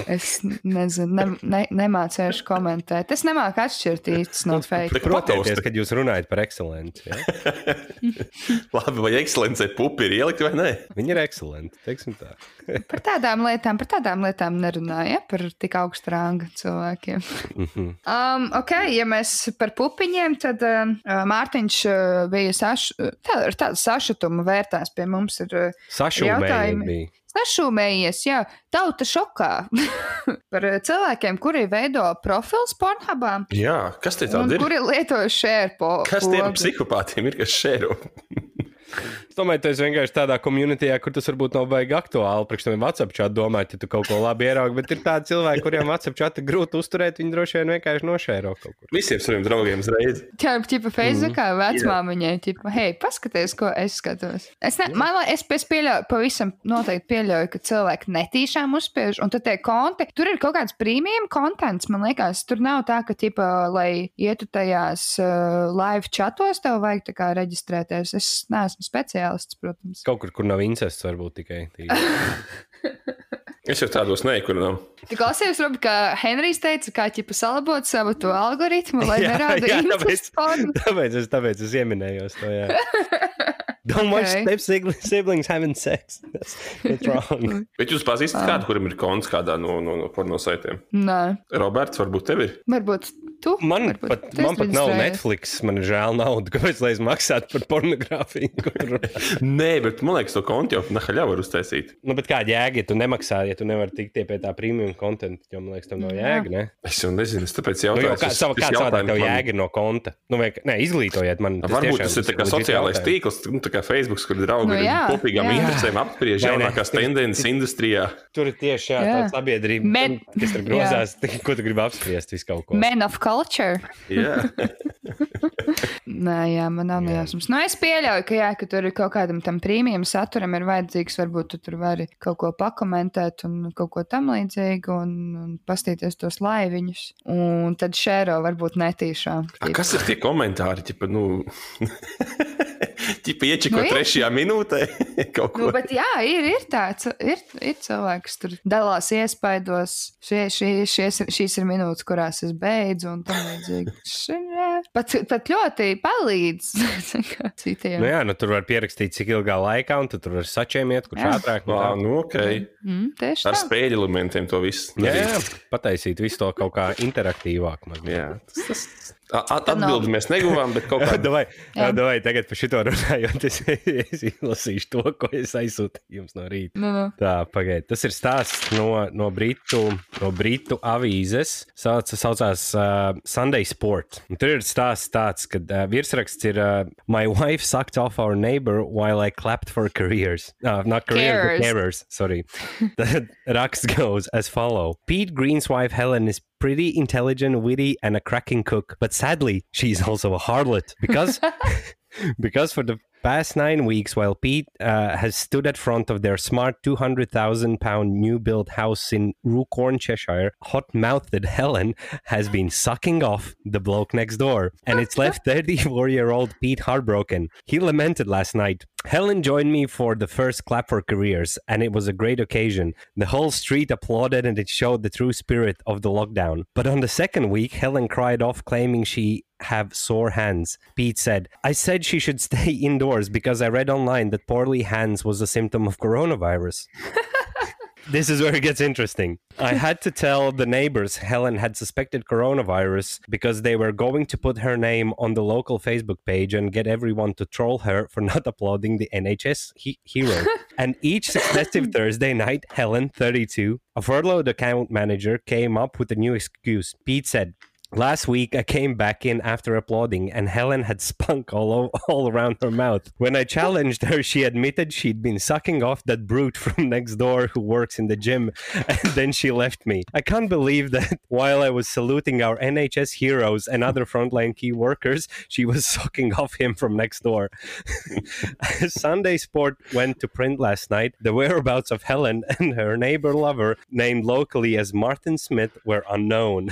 Es nezinu, ne, ne, nemācīšu komentēt. Es nemāku atšķirt īstus no fake. Protams, kad jūs runājat par ekscelenci. Ja? Labi, vai ekscelencei pupi ir ielikt, vai nē? Viņi ir ekscelenti. tā. Par tādām lietām, par tādām lietām nerunāja, par tik augstu ranga cilvēkiem. Mhm. Um, ok, ja mēs par pupiņiem, tad um, Mārtiņš uh, bija saš, tā, ar tādu sašutumu vērtās pie mums. Ir, uh, bija. Sašūmējies, jā, tauta šokā par eh, cilvēkiem, kuri veido profils pornhubā Jā, kas te un tāda ir? kuri lieto share po. Kas tiem psihopātiem ir, kas šēro? Es domāju, tas vienkārši tādā komunitijā, kur tas varbūt nav baigi aktuāli. Priekš tam WhatsApp čatā domāt, ja tu kaut ko labi ieraugi, bet ir tādi cilvēki, kuriem WhatsApp čatā grūti uzturēt, viņi droši vien vienkārši nošēro kaut kur. Visiem saviem draugiem uzreiz. Jā, tipa Facebookā Mhm. vecmāmiņai, tipa, hei, paskaties, ko es skatos. Es, ne, man, es, es pieļauju, pavisam noteikti pieļauju, ka cilvēki netīšām uzspiež, un tad tie konti, tur ir kaut kāds premium kontents, man liekas, tur nav tā, ka, tipa, lai ietu tajās uh, live chatos, tev vajag tā kā reģistrēties. Es neesmu speciālists, protams. Kaut kur, kur nav incests, varbūt tikai. tīri. Es jau tādos neikurinām. Tu klausies, Robi, kā Henrijs teica, kā ķipa salabot savu to algoritmu, lai Jā, nerāda jā, incest pornu. tāpēc, es, tāpēc es ieminējos to. Jā. Don't watch Okay. okay. siblings, siblings having sex. That's, that's wrong. Bet jūs pazīstat kādu, kuram ir konts kādā no, no, no porno saitiem? Nē, Roberts, varbūt tev ir? varbūt tu. Man varbūt pat, man pat nav reģistrējies. Netflix. Man ir žēl naudu, kāpēc lai es maksātu par pornogrāfiju. Kur... Nē, bet man liekas, to kontu jau nahaļā var uztaisīt. nu, bet kāda jēga, ja tu nemaksā, ja tu nevari tikt pie tā premium konta, jo man liekas, tam nav jēga. Ne? Es jau nezinu, es tāpēc Nu, jautāju. jau kā, es- sava, es kāds jautājumu tev man- jēga no konta? Nu, vai, nē, izglītojiet man. Varbūt tiešām tas ir tā kā sociālais tīkls, nu, tā kā Facebook, kur draugi Nu ar jā, kopīgām jā. interesēm apspriež jaunākās tendences industrijā. Tur ir tieši jā, Jā. tāda sabiedrība, Men- kas tur grozās, ko tu gribi apspriest. visu kaut ko. Men of culture. Jā, Nē, jā, man nav nejausmas. Nu, es pieļauju, ka, jā, ka tur ir kaut kādam tam prēmijam saturam ir vajadzīgs. Varbūt tu tur vari kaut ko pakomentēt un kaut ko tam līdzīgu un, un pastīties tos laiviņus. Un tad šēro varbūt netīšām. A, kas ir tie komentāri? Ķipa, nu, ķipa iečiko Nu, trešajā minūtē kaut ko. Nu, bet jā, ir, ir tāds, ir, ir cilvēks, kas tur dalās iespaidos. Šie, šie, šies, ir- šīs ir minūtes, kurās es beidzu, un tam līdzīgi. Šie- Pat, pat ļoti palīdz citiem. Nu, jā, nu, tur var pierakstīt, cik ilgā laikā, un tad tur var sačēmiet, kurš ātrāk. Ā, tā. nu, ok. Mm, tieši Ar tā. spēļu elementiem to visu. Jā, jā, pataisīt visu to kaut kā interaktīvāk. mazliet. jā. Tas, tas... A- a- Atbildi mēs neguvām, bet kaut kā Davai, Jā. davai, tagad par šito runājot, es, es izlasīšu to, ko es aizsūtīju jums no rīta. Nu, nu. Tā, pagaidiet. Tas ir stāsts no, no, Britu, no Britu avīzes. Sauc, saucās uh, Sunday Sport. Un tur ir stāsts tāds, ka uh, virsraksts ir uh, My wife sucked off our neighbor while I clapped for careers. Uh, not careers, but Carers. Sorry. the rakst goes as follow. Pete Green's wife Helen is pretty intelligent, witty, and a cracking cook. But sadly, she's also a harlot because because for the past nine weeks, while Pete uh, has stood at front of their smart 200,000 pound new built house in Roocorn, Cheshire, hot mouthed Helen has been sucking off the bloke next door. And it's left 34 year old Pete heartbroken. He lamented last night. Helen joined me for the first clap for careers, and it was a great occasion. The whole street applauded, and it showed the true spirit of the lockdown. But on the second week, Helen cried off, claiming she have sore hands. Pete said, I said she should stay indoors because I read online that poorly hands was a symptom of coronavirus. This is where it gets interesting. I had to tell the neighbors Helen had suspected coronavirus because they were going to put her name on the local Facebook page and get everyone to troll her for not uploading the NHS he- hero. and each successive Thursday night, Helen, 32, a furloughed account manager, came up with a new excuse. Pete said, Last week, I came back in after applauding, and Helen had spunk all, o- all around her mouth. When I challenged her, she admitted she'd been sucking off that brute from next door who works in the gym, and then she left me. I can't believe that while I was saluting our NHS heroes and other frontline key workers, she was sucking off him from next door. Sunday Sport went to print last night. The whereabouts of Helen and her neighbor lover, named locally as Martin Smith, were unknown.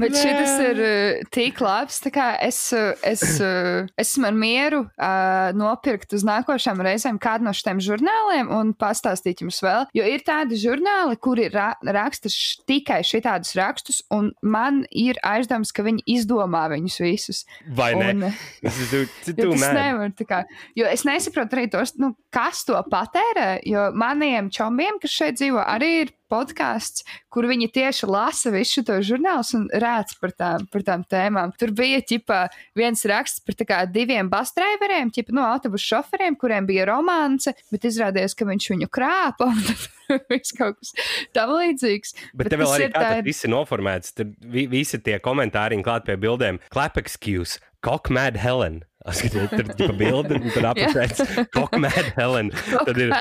Bet šis ir uh, tik labs. Es, uh, es uh, esmu ar mieru uh, nopirkt uz nākošām reizēm kādu no šiem žurnāliem un pastāstīt jums vēl. Jo ir tādi žurnāli, kuri ra raksta tikai šitādus rakstus, un man ir aizdoms, ka viņi izdomā viņus visus. Vai ne? Un, too, too, Jo too tas nevar tā kā. Jo es nesaprotu arī tos, nu, kas to patērē. Jo maniem čomiem, kas šeit dzīvo, arī ir podkāsts, kur viņi tieši lasa visu to žurnālus un rēc par tām, par tām tēmām. Tur bija ķipa, viens raksts par kā, diviem basdriveriem, ķipa, no autobusu šoferiem, kuriem bija romance, bet izrādījās, ka viņš viņu krāpa. Viss kaut kas tam līdzīgs. Bet, bet tev vēl arī ir... viss ir noformēts. Tur vi, visi tie komentāri klāt pie bildēm. Clap excuse, cock mad Helen. Skaties, tur ir bilde, un tur apakšā Cockmad Helen. Tad ir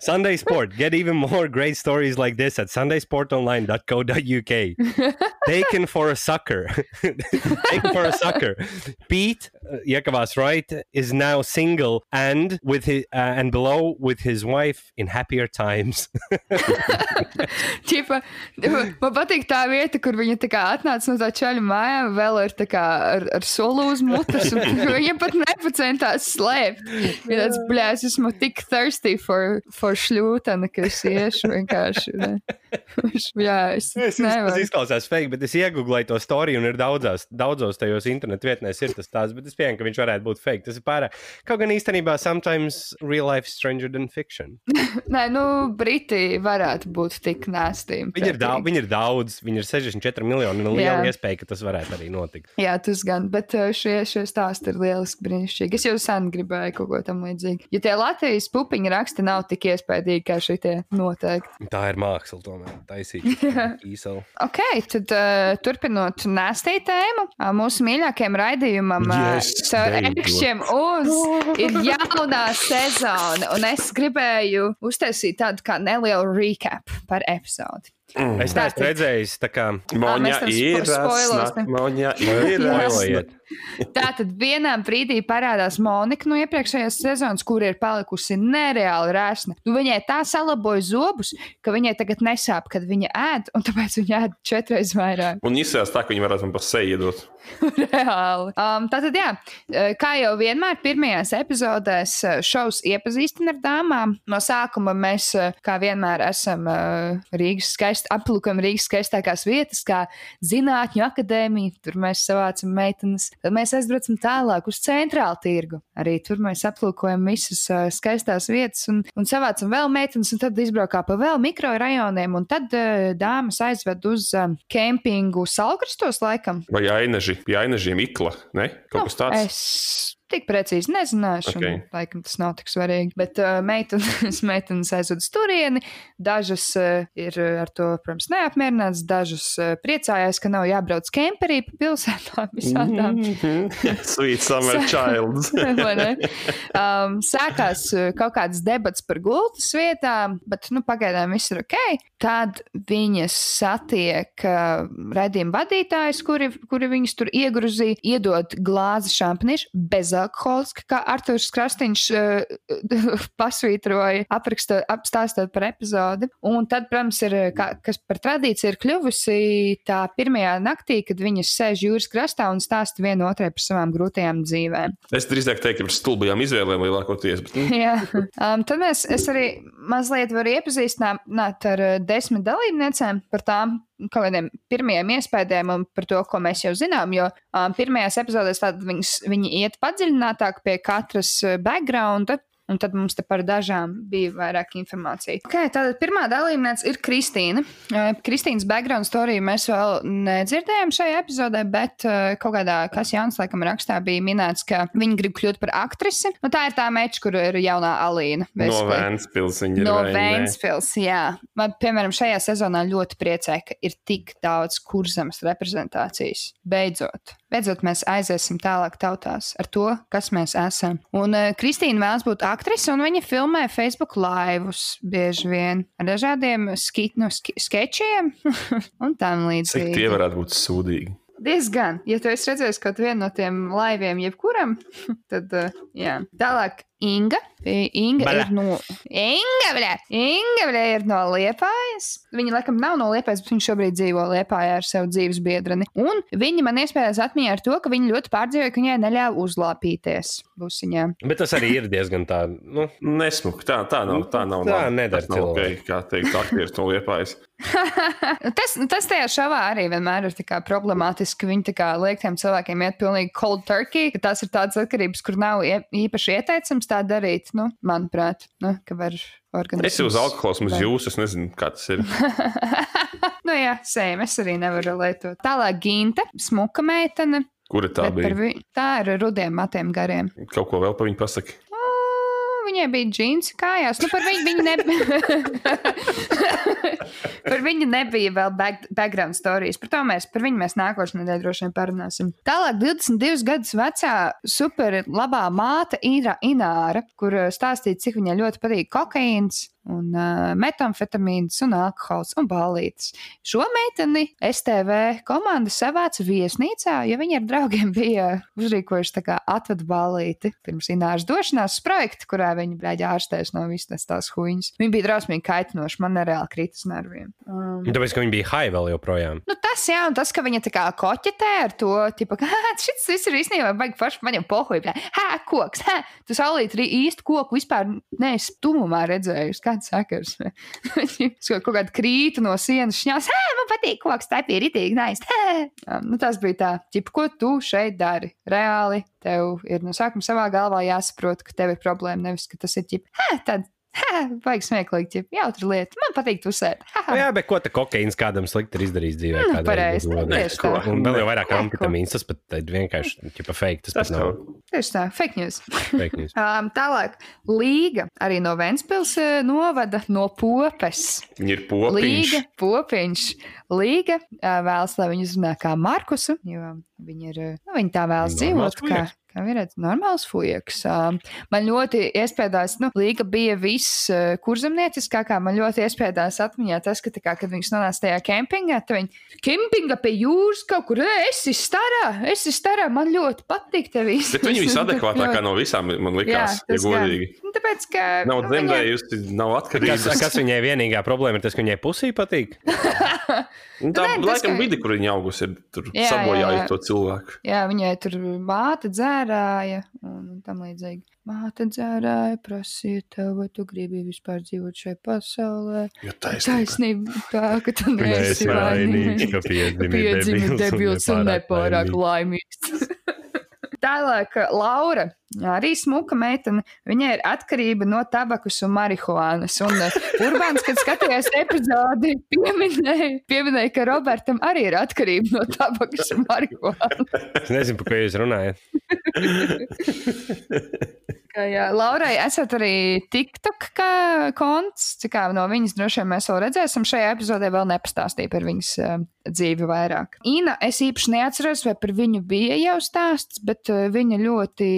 Sunday Sport. Get even more great stories like this at sundaysportonline.co.uk. Taken for a sucker. Taken for a sucker. Pete uh, Yakavas right is now single and with his uh, and below with his wife in happier times. Čipa, man patīk tā vieta, kur viņa tā kā atnāca no tā čaļa mājām, vēl ir tā kā ar, ar solu uz mutes. Viņa pat nepacentās slēpt. Ja tāds bļās, esmu tik thirsty for, for šļūteni, ka es iešu vienkārši. Jā, es, es, nevaru. tas izklausās fake, bet es iegūlēju to storiju un ir daudzās, daudzos tajos internetu vietnēs ir tas tāds, bet es pieņemu, ka viņš varētu būt fake. Tas ir pārāk. Kaut gan īstenībā sometimes real life stranger than fiction. Nē, nu, Briti varētu būt tik nēstīgi. Viņi ir, daudz, viņi ir daudz, viņi ir 64 miljoni un liela iespēja, ka tas varētu arī notikt. Jā, tas gan, bet uh, šie, šie stāsti ir lieliski brīnišķīgi. Es jau sen gribēju kaut ko tam līdzīgu. Ja tie Latvijas pupiņu raksti nav tik iespaidīgi kā šitie noteikti. Tā ir māksla tomēr, taisīt īselu. ok, tad uh, turpinot nēstī tēmu, uh, mūsu mīļākajam raidījumam yes, caur ekšķiem uz ir jaunā sezona, un es gribēju uztaisīt tādu kā nelielu recap par epizodi. Mm. Es neesmu redzējis, tā kā Monja ir. Monja ir. Tātad vienā brīdī parādās Monika no iepriekšējās sezonas, kur ir palikusi nereāli rēsna. Nu, viņai tā salaboja zobus, ka viņai tagad nesāp, kad viņa ēd, un tāpēc viņa ēd četreiz vairāk. Un izsēs tā, ka viņa varētu man pa seju iedot. Reāli. Um, tātad, jā, kā jau vienmēr, pirmajās epizodēs šovs iepazīstina ar dāmām. No sākuma mēs, kā vienmēr, esam Rīgas skaist, aplūkojam Rīgas skaistākās vietas, kā Zinātņu akadēmija. Tur mēs savācam meitenes. Tad mēs aizbraucam tālāk uz centrālu tirgu. Arī tur mēs aplūkojam visas skaistās vietas un, un savācam vēl meitenes, un tad izbraukā pa vēl mikrorajoniem, un tad dāmas aizved uz kempingu Salkrastos laikam. Vai Ainaži, pie Ainažiem ikla, ne? Kaut nu, kas tāds. Es Tik precīzi nezināšu, okay. un, laikam tas nav tik svarīgi. Bet uh, meitenes, meitenes aizved uz turieni, dažas uh, ir ar to, protams, neapmierinātas, dažas uh, priecājās, ka nav jābrauc kemperī pa pilsētām visādām. Mm -hmm. Sweet summer childs. um, sākās uh, kaut kādas debats par gultas vietām, bet nu, pagaidām viss ir ok. Tad viņas satiek uh, redzījuma vadītājus, kuri, kuri viņus tur iegruzīja, iedod glāzi šampaniešu bez bezalkoholiska, kā Arthurs Krastīņš uh, pasvītroja, aprakstot, apstāstot par epizodi. Un tad, protams, ir, kā, kas par tradīciju ir kļuvusi tā pirmajā naktī, kad viņas sēž jūras krastā un stāsta viena otrai par savām grūtajām dzīvēm. Es drīzāk teiktu, par stulbajām izvēlēm lielākoties. Bet... Nu. Jā, um, tad mēs, es arī mazliet varu iepazīstināt ar desmit dalībniecēm par tām kaut kādiem pirmiem iespējām un par to, ko mēs jau zinām. Jo um, pirmajās epizodēs viņi iet padziļinātāk pie katras backgrounda. Un tad mums te par dažām bija vairāk informācija. Okay, tātad pirmā dalībniece ir Kristīna. Uh, Kristīnas background storiju mēs vēl nedzirdējām šajā epizodē, bet uh, kaut kādā, kas Jānis laikam rakstā, bija minēts, ka viņa grib kļūt par aktrisi. Nu, tā ir tā meča, kur ir jaunā Alīna. No Vēnspils viņa ir. No Vēnspils, jā. Man, piemēram, šajā sezonā ļoti priecē, ka ir tik daudz kurzemes reprezentācijas. Beidzot. Beidzot, mēs aiziesim tālāk tautās ar to, kas mēs esam. Un uh, Kristīna vēlas būt aktrise, un viņa filmē Facebook laivus bieži vien ar dažādiem ski, nu, ski, sketčiem un tam līdzīgi. Cik tie varētu būt sūdīgi? Diezgan. Ja tu esi redzējis kaut vienu no tiem laiviem, jebkuram, tad uh, jā. Tālāk Inga. Inga Bala. ir no Inga, bļā. Inga bļā, ir no Liepājas. Viņa laikam nav no Liepājas, bet viņa šobrīd dzīvo Liepājā ar savu dzīves biedreni. Un viņa man iespējams atmiņā ar to, ka viņa ļoti pārdzīvoja, ka viņai neļāva uzlāpīties busiņā. Bet tas arī ir diezgan tā, nu, nesmuki. Tā, tā nav. Tā nav. Tā nedara cilvēki. Okay, kā teikt, aktieri no Liepājas. tas, tas tajā šovā arī vienmēr ir problemātiski, viņi liek tiem cilvēkiem iet pilnīgi cold turkey, ka tās ir tādas atkarības, kur nav ie- īpaši ieteicams tā darīt, nu, manuprāt, nu, ka var organizēt. Es jau uz alkohola, uz jūsu, es nezinu, kā tas ir. nu jā, sēm, es arī nevaru lietot. Tālāk Ginta, smuka meitene. Kura tā bet bija? vi- Tā ir rudiem matiem gariem. Kaut ko vēl par viņu pasaki. Viņai bija džinsi kājās. Nu, par viņu, viņa nebija. par viņu nebija vēl back, background stories. Par to mēs, par viņu mēs nākošais nedēļā droši vien parunāsim. Tālāk, 22 gadus vecā super labā māte Ira Ināra, kur uh, stāstīja, cik viņai ļoti patīk kokaīns. Un uh, metamfetamīns, un alkohols un balītis. Šo meiteni STV komanda savāca viesnīcā, jo viņi ar draugiem bija uzrīkojuši tā kā atvadu balīti pirms Ināras došanās uz projektu, kurā viņi brāļā ārstēs no visas tās huīņas. Viņi bija drausmīgi kaitinoši, man nereāli krīt uz nerviem. Um, Tāpēc, ka viņi bija high vēl joprojām. Nu, tas, jā, un tas, ka viņa tā kā koķetē ar to, tipa, ka "Hā, šis viss ir īstenībā baigi forši, man jau pohuļ, hā, koks, hā, tu saulīt arī īstu koku vispār neesi tumumā redzējusi, kāds sakars. Es kaut kādu krītu no sienas šņās, hā, man patīk koks, tā ir ritīgi, nice, hā. Nu, tas bija tā, tipa, ko tu šeit dari? Reāli, tev ir no sākuma savā galvā jāsaprot, ka tev ir problēma, nevis, ka tas ir, tipa, hā, tad, baigi smieklīgi, tipa, jautri lieta, man patīk tusēt. Jā, bet ko tā kokaīns kādam slikti ir izdarījis dzīvē? Mm, pareizi, tieši tā. Un vēl jau vairāk amfetamīns, tas pat ir vienkārši ķipa fake. Tas, Tas nav. Tieši tā, fake news. fake news. Um, tālāk, Līga arī no Ventspils novada no Popes. Viņa ir popiņš. Līga, popiņš. Līga uh, vēlas, lai viņu uzrunā kā Markusu, jo viņi ir, nu, viņi tā vēlas Normāls dzīvot. Kā, kā ir normāls fujaks. Man ļoti iespējams, nu, Līga bija viss kurzemnieciskākā. Man ļoti iespējams atmiņā tas, ka, tā kā, kad viņš nonāca tajā kempingā, tad viņi kempingā pie jūras kaut kur, "Ē, es esmu starā, es esmu starā, man ļoti patīk tev viss. Bet viņa visadekvātākā no visām, man likās, ja tas gan. godīgi. Nu, Tāpēc, ka. Nav nu, viņai- dzemdējusi, nav Kas, atkarības. kas viņai vienīgā problēma ir tas, ka viņai pusī patīk? Nu, Tā Nē, laikam ka- vidi, kur viņa augusi, ir Jā, jā, jā. to cilvēku. Jā, viņai tur māte dzērāja un tam līdzīgi. Māte dzērāja, prasīja tev, vai tu gribi vispār dzīvot šajā pasaulē. Jo taisnība. Tā, ka tu Neesi vainīgs, ka piedzimi debils un nepārāk laimīgs. Tālāk, Laura, arī smuka meitene, viņai ir atkarība no tabakas un marihuānas. Un uh, Urbāns, kad skatījās epizodi, pieminēja, pieminēja, ka Robertam arī ir atkarība no tabakas un marihuānas. Es nezinu, par ko jūs runājat. Kā, jā, Laurai, esat arī TikTok konts. Cik no viņas droši vien mēs vēl redzēsim. Šajā epizodē vēl nepastāstīja par viņas uh, dzīvi vairāk. Ina, es īpaši neatceros, vai par viņu bija jau stāsts, bet uh, viņa ļoti,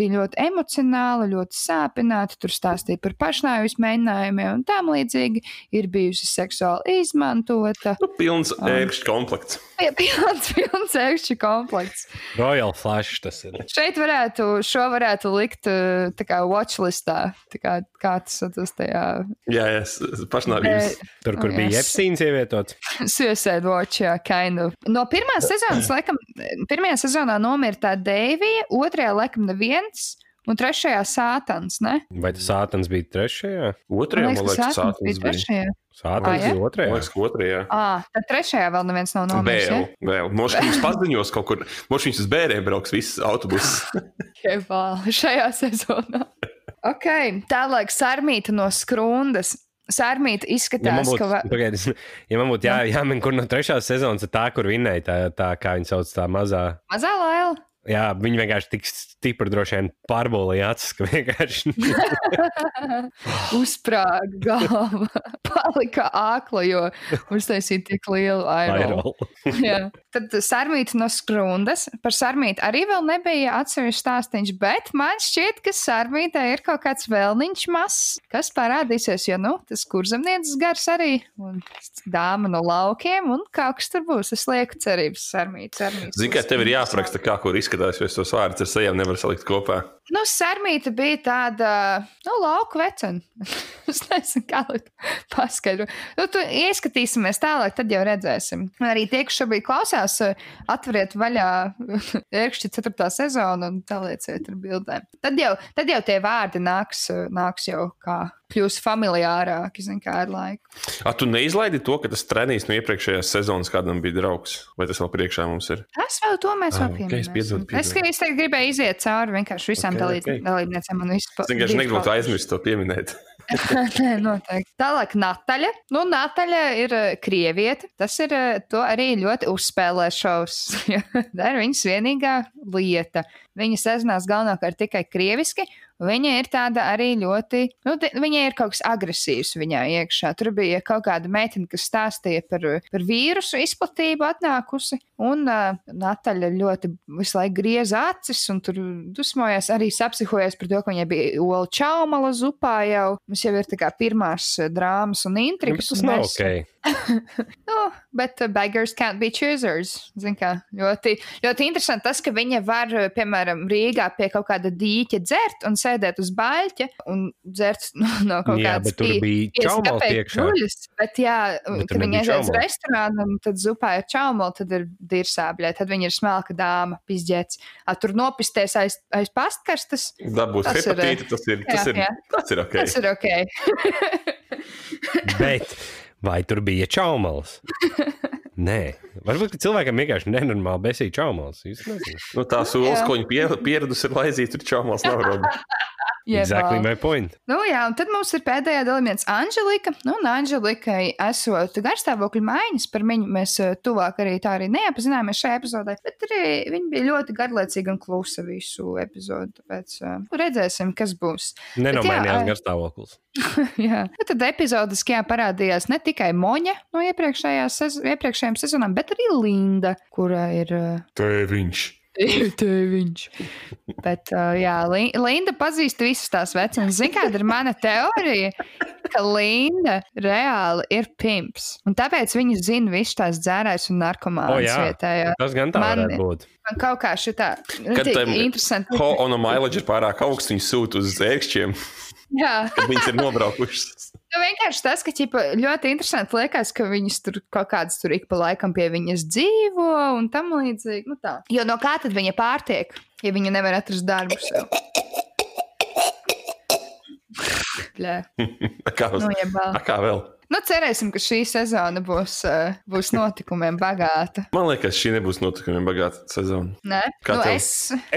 bija ļoti emocionāla, ļoti sāpināta. Tur stāstīja par pašnāvības mēģinājumiem un tam līdzīgi. Ir bijusi seksuāli izmantota. Nu, pilns ērkšķi komplekts. Ja, pilns, pilns ekšķi komplekts. Royal Flash tas ir. Šeit varētu, šo varētu likt uh, tā kā watchlistā, tā kā, kā tas tas tajā Jā, jā, s- s- pašnāvības. Tur, kur Oh, bija yes. Epsteins ievietots. Suicide Watch, jā, kind of. No pirmās sezonas, laikam, pirmajā sezonā nomira tā Deivija, otrajā, laikam, neviens, un trešajā sātans, ne? Vai tas sātans bija trešajā? Otrajā, man liekas, Sātans sātans bija. trešajā. Sātans Ah, bija Man otrajā. liekas, ka otrajā. Ā, tad trešajā vēl neviens nav nomiris. Vēl, vēl. Možda viņas paziņos kaut kur, možda viņas uz bērniem brauks viss autobuss. Ja? Šajā sezonā. Ok, tālāk sarmīta no skrundas. Ja man izskatās, būtu, ka. va- pagaidis, ja man būtu jā, jāmin, kur no trešās sezonas ir tā, kur vinnēja tā, tā, kā viņa sauc, tā mazā. Mazā laila. Jā, viņi vienkārši tik stipri droši vien pārbolīja acis, ka vienkārši Uzsprāga galva, palika ākla, jo uztaisīja tik lielu aerolu. Tad sarmīta no skrundas. Par sarmītu arī vēl nebija atsevišķs stāstīns, bet man šķiet, ka sarmītē ir kaut kāds vēlniņš mazs, kas parādīsies, jo, nu, tas kurzemnieces gars arī, un dāma no laukiem, un kaut kas tur būs. Es lieku cerības sarmīt, sarmīt. Zini, kā tev ir jāapraksta, kā kur izskatās, jo es tos vārdus ar sejām nevaru salikt kopā. Nu, sarmīta bija tāda, nu, lauku vecena. es nezinu, kā lai to paskaidro. Nu, tu ieskatīsimies tālāk, tad jau redzēsim. Arī tie, kas šobrīd klausās, atveriet vaļā ērkšķi 4. sezonu un talieciet ar bildēm. Tad jau, tad jau tie vārdi nāks, nāks jau kā kļūs familiārāki, kā ar laiku. A, tu neizlaidi to, ka tas trenīs no iepriekšējās sezonas kādam bija draugs, vai tas vēl priekšā mums ir? Tas vēl to mēs Ah, vēl ok, es pieminēsim. piedodu, Es, es tagad gribēju iziet cauri vienkārši visām Ok, okay, ok. dalībniecēm un vispār. Es vienkārši negribu aizmirst to pieminēt. Nē, noteikti. Tālāk, Nataļa. Nu, Nataļa ir eh, krieviete. Tas ir eh, to arī ļoti uzspēlē šovs. Tā ir viņas vienīgā lieta. Viņa sazinās galvenokārt tikai krieviski. Viņa ir tāda arī ļoti, nu, viņai ir kaut kas agresīvs viņā iekšā. Tur bija kaut kāda meitene, kas stāstīja par, par vīrusu izplatību atnākusi, un uh, Nataļa ļoti visu laiku grieza acis, un tur dusmojās, arī sapsihojas par to, ka viņai bija ola čaumala zupā jau. Mums jau ir tā kā pirmās drāmas un intrigas. tas nav mēs- ok. Nu, bet beggars can't be choosers. Zin kā, ļoti, ļoti interesanti tas, ka viņa var, piemēram, Rīgā pie kaut kāda dīķa dzert un sēdēt uz baļķa un dzert no, no kaut Jā, kādas. Guļas, bet, jā, Bet kad viņi nebija aiziet uz restorānu un tad zupā ir čaumala, tad ir dirsābļē, tad viņa ir smelka dāma, pizģēts. A, tur nopisties aiz, aiz pastkarstas, Dabūt Tas ir, hepatīti, tas ir, tas jā, ir, jā. tas ir ok. tas ir ok. Bet vai tur bija čaumals? Nē, varbūt ka cilvēkam vienkārši nenormāli besīja nezinu. Nu, tā sūles, ko viņi pier- pieradusi ir laizīt, tur čaumals nav rodas. Exactly Jebā. my point. Nu, jā, un tad mums ir pēdējā dalībniece Anģelika. Nu, un Anģelikai esot garstāvokļa maiņas, par viņu mēs eh, tuvāk arī tā arī neapzināmies šajā epizodē. Bet arī viņa bija ļoti garlaicīga un klusa visu epizodu. Tāpēc uh, redzēsim, kas būs. Nenomainījās jā, garstāvoklis. jā. Nu, tad epizodiski jā, parādījās ne tikai Moņa no iepriekšējās sez iepriekšējām sezonām, bet arī Linda, kura ir. Uh, Tā ir viņš. Tēviņš. Bet, uh, jā, Li- Linda pazīst visas tās vecās. Zini, kāda ir mana teorija? Ka Linda reāli ir pimps. Un tāpēc viņa zina visu tās dzērājus un O, narkomānus jā. vietējā. Tas gan tā Man- varētu būt. Man kaut kā šitā Kad tam interesanti. Ho on a mileage ir pārāk augsts, viņi sūta uz ērkšķiem, Jā, kad viņas ir nobraukušas. nu, vienkārši tas, ka ķipa, ļoti interesanti liekas, ka viņas tur kaut kādas tur ik pa laikam pie viņas dzīvo un tam līdzīgi. Nu, tā. jo no kā tad viņa pārtiek, ja viņa nevar atrast darbu sev? Kā, uz, Nu, kā vēl? Nu, cerēsim, ka šī sezona būs, uh, būs notikumiem bagāta. Man liekas, šī nebūs notikumiem bagāta sezona. Nē, Kā nu, tev? es.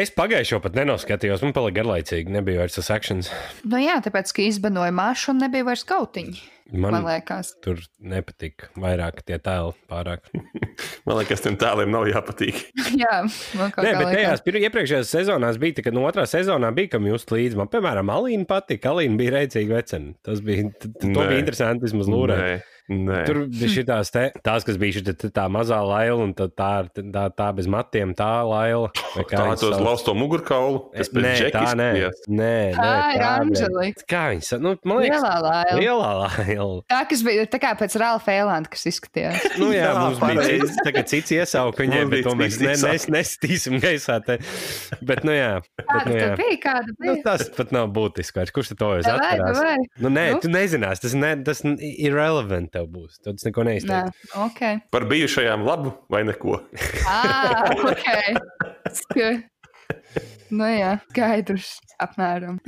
Es pagājušo pat nenoskatījos, man palika garlaicīgi, nebija vairs tas akcents. Nu, jā, tāpēc, ka izbanoja mašu un nebija vairs kautiņi. Man, Man liekas, tur nepatika vairāk tie tēli pārāk. Man liekas, tiem tēliem nav jāpatīk. jā, man kaut Nē, kā bet tajās iepriekšējās sezonās bija, tā, ka no otrā sezonā bija, kam just līdzi. Man, piemēram, Alīna patika, Alīna bija rēcīga vecena. Tas bija, bija interesanti vismaz lūrēt. Nē, nē. Tur bija šitās te, tās, kas bija šitā, tā mazā laila, un tad tā, ir- tā, tā bez matiem, tā laila. vai kā tā viņas tos lausto mugurkaulu. Tas pēc Nē, tā nē. Nē, nē, Tā ir. Anželika. Kā viņas, nu, man liekas, Lielā laila. lielā laila. Tā, kas bija tā kā pēc Ralfa Eilanda, kas izskatījās. Nu, jā, Jā, mums bija tagad cits iesauka viņai, Mums bet bija to mēs ne, nes, nestīsim gaisā. Te. Bet, nu jā, bet, nu, jā. tad bija? Kāda Nu, bija? tas pat nav būtiski. Kurš to jau atcerās? Nu, nē, Nu? tu nezinās, tas, ne, tas n- irrelevant tev būs. Tu tas neko Nē, neizteiks. ok. Par bijušajām labu vai neko. Ah, ok. Nu jā, skaidrs. Apmēram.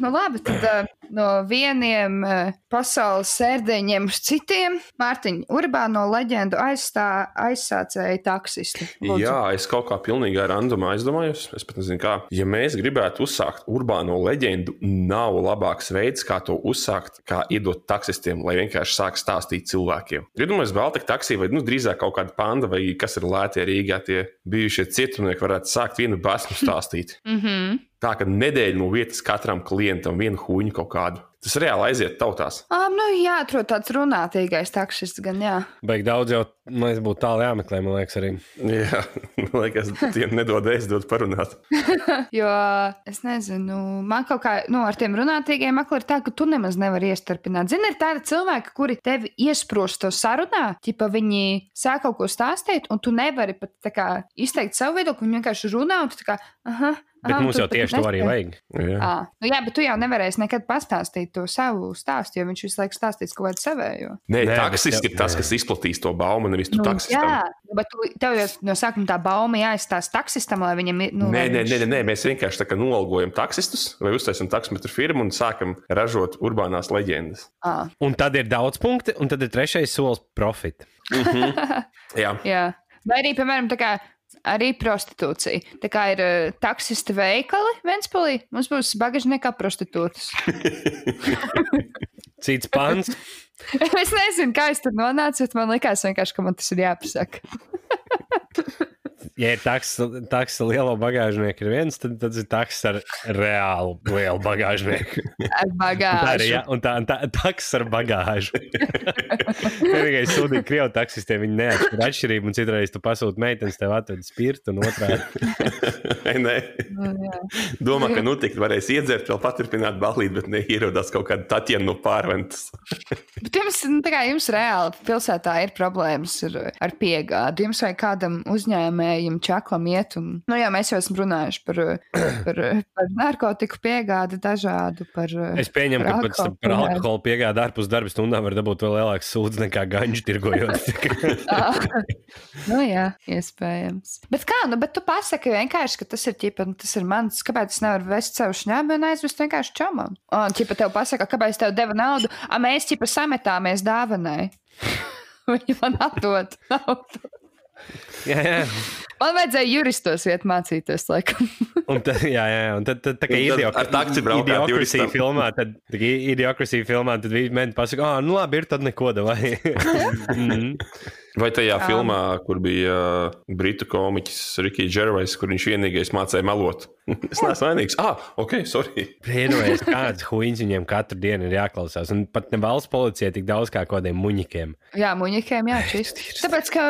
Nu, labi, tad uh, no vieniem uh, pasaules sērdeņiem uz citiem. Mārtiņa, urbāno leģendu aizstā, aizsācēja taksisti. Lūdzu. Jā, es kaut kā pilnīgi randomā aizdomājos. Es pat nezinu, kā. Ja mēs gribētu uzsākt urbāno leģendu, nav labāks veids, kā to uzsākt, kā iedot taksistiem, lai vienkārši sāk stāstīt cilvēkiem. Iedomājieties, Baltika taksī vai nu, drīzāk kaut kāda panda vai kas ir lētie Rīgā, tie bijušie cietumnieki varētu sākt vienu basmu stāstīt. Mm -hmm. Tā ka nedēļa no vietas katram klientam vienu huņu kaut kādu. Tas reāli aiziet tautās. um, nu, jāatrod tāds runātīgais taksists, gan jā. Baigi daudz jau, man liekas, būtu tālu jāmeklē, man liekas, arī. Jā, man liekas, tiem nedod aizdot parunāt. Jo es nezinu, man kaut kā nu, ar tiem runātīgiem makli ir tā, ka tu nemaz nevari iestarpināt. Zini, ir tādi cilvēki, kuri tevi iesprūst to sarunā, ja viņi sāk kaut ko stāstīt, un tu nevari pat tā kā, izteikt savu viedokli. Viņi vienkārši runā, un tu tā kā, aha. Bet aha, mums jau tieši to arī nespēj. vajag. Jā. À, nu jā, bet tu jau nevarēsi nekad pastāstīt. to savu stāstu, jo viņš visu laiku stāstīs kaut kādu savējo. Nē, Nē, taksists bet- ir tas, kas izplatīs to baumu, nevis tu Nu, taksistam. jā, nu, bet tu, tev jau no sākuma tā bauma jāizstāsta taksistam, lai viņam ir. Nu, Nē, nē, nē, nē, mēs vienkārši tā kā nolgojam taksistus vai uztaisām taksometru firmu un sākam ražot urbānās leģendas. Ā, Un tad ir daudz punktu, un tad ir trešais solis - profit. Jā, jā. Vai arī, piemēram, tā kā. Arī prostitūcija. Tā kā ir uh, taksista veikali Ventspēlī, mums būs bagažniekā prostitūtas. Cits pants. Es nezinu, kā es tur nonācu, bet man vienkārši, ka man tas ir jāpasaka. Ja ir taks ar lielo bagāžnieku, ir viens, tad tas ir taks ar reālu lielu bagāžnieku. Ar Tā ir bagāžu. jā, un tā ir taks ar bagāžu. Vienīgais sūdīgi krievu taksistiem viņi neatšķir atšķirību, un citreiz tu pasūti meitenes, tev atved spirtu un otrādi. nē. Nu, jā. Domā, ka nu tik varēs iedzert, vēl paturpināt balīt, bet neierodās kaut kāda Tatjana no pārventas. Bet jums, nu, tā kā jums reāli pilsētā ir problēmas ar, ar piegādi. Jums vai kādam uzņēmējam čaklam iet, un, nu jā, mēs jau esam runājuši par, par, par narkotiku piegādi dažādu, par. Es pieņemu, ka pēc tam par alkoholu piegādi ārpus darba stundām var dabūt vēl lielāks sūdzes nekā ganģu tirgojot. nu jā, iespējams. Bet kā, nu, bet tu pasaki vienkārši, ka tas ir ķipa, nu, tas ir mans, kāpēc es nevaru vest savu šņābu un aizvest vienkārši čomam? Un ķipa tev pasaka, kāpēc tev deva naudu, a mēs ķipa sametāmies dāvanai. Viņi man atdod naudu. Jā, jā. Man vajadzēja juristos iet mācīties, laikam. Un tad, jā, jā, un tad, tad tā kā Un tad idiok- ar taksi braukāt juristam. filmā, tad kā idiokrasija filmā, tad viņi mēģina pasakāt, ah, nu labi, ir tad neko, vai. Vai tajā Um. filmā, kur bija uh, britu komiķis Rikijs Džervais, kur viņš vienīgais mācīja melot? es neesmu vainīgs. Ah, ok, sorry. Brīnumēs, kādas huīņas viņiem katru dienu ir jāklausās. Un pat ne valsts policija tik daudz kā kādiem muņikiem. Jā, muņikiem jāčist. Tāpēc, ka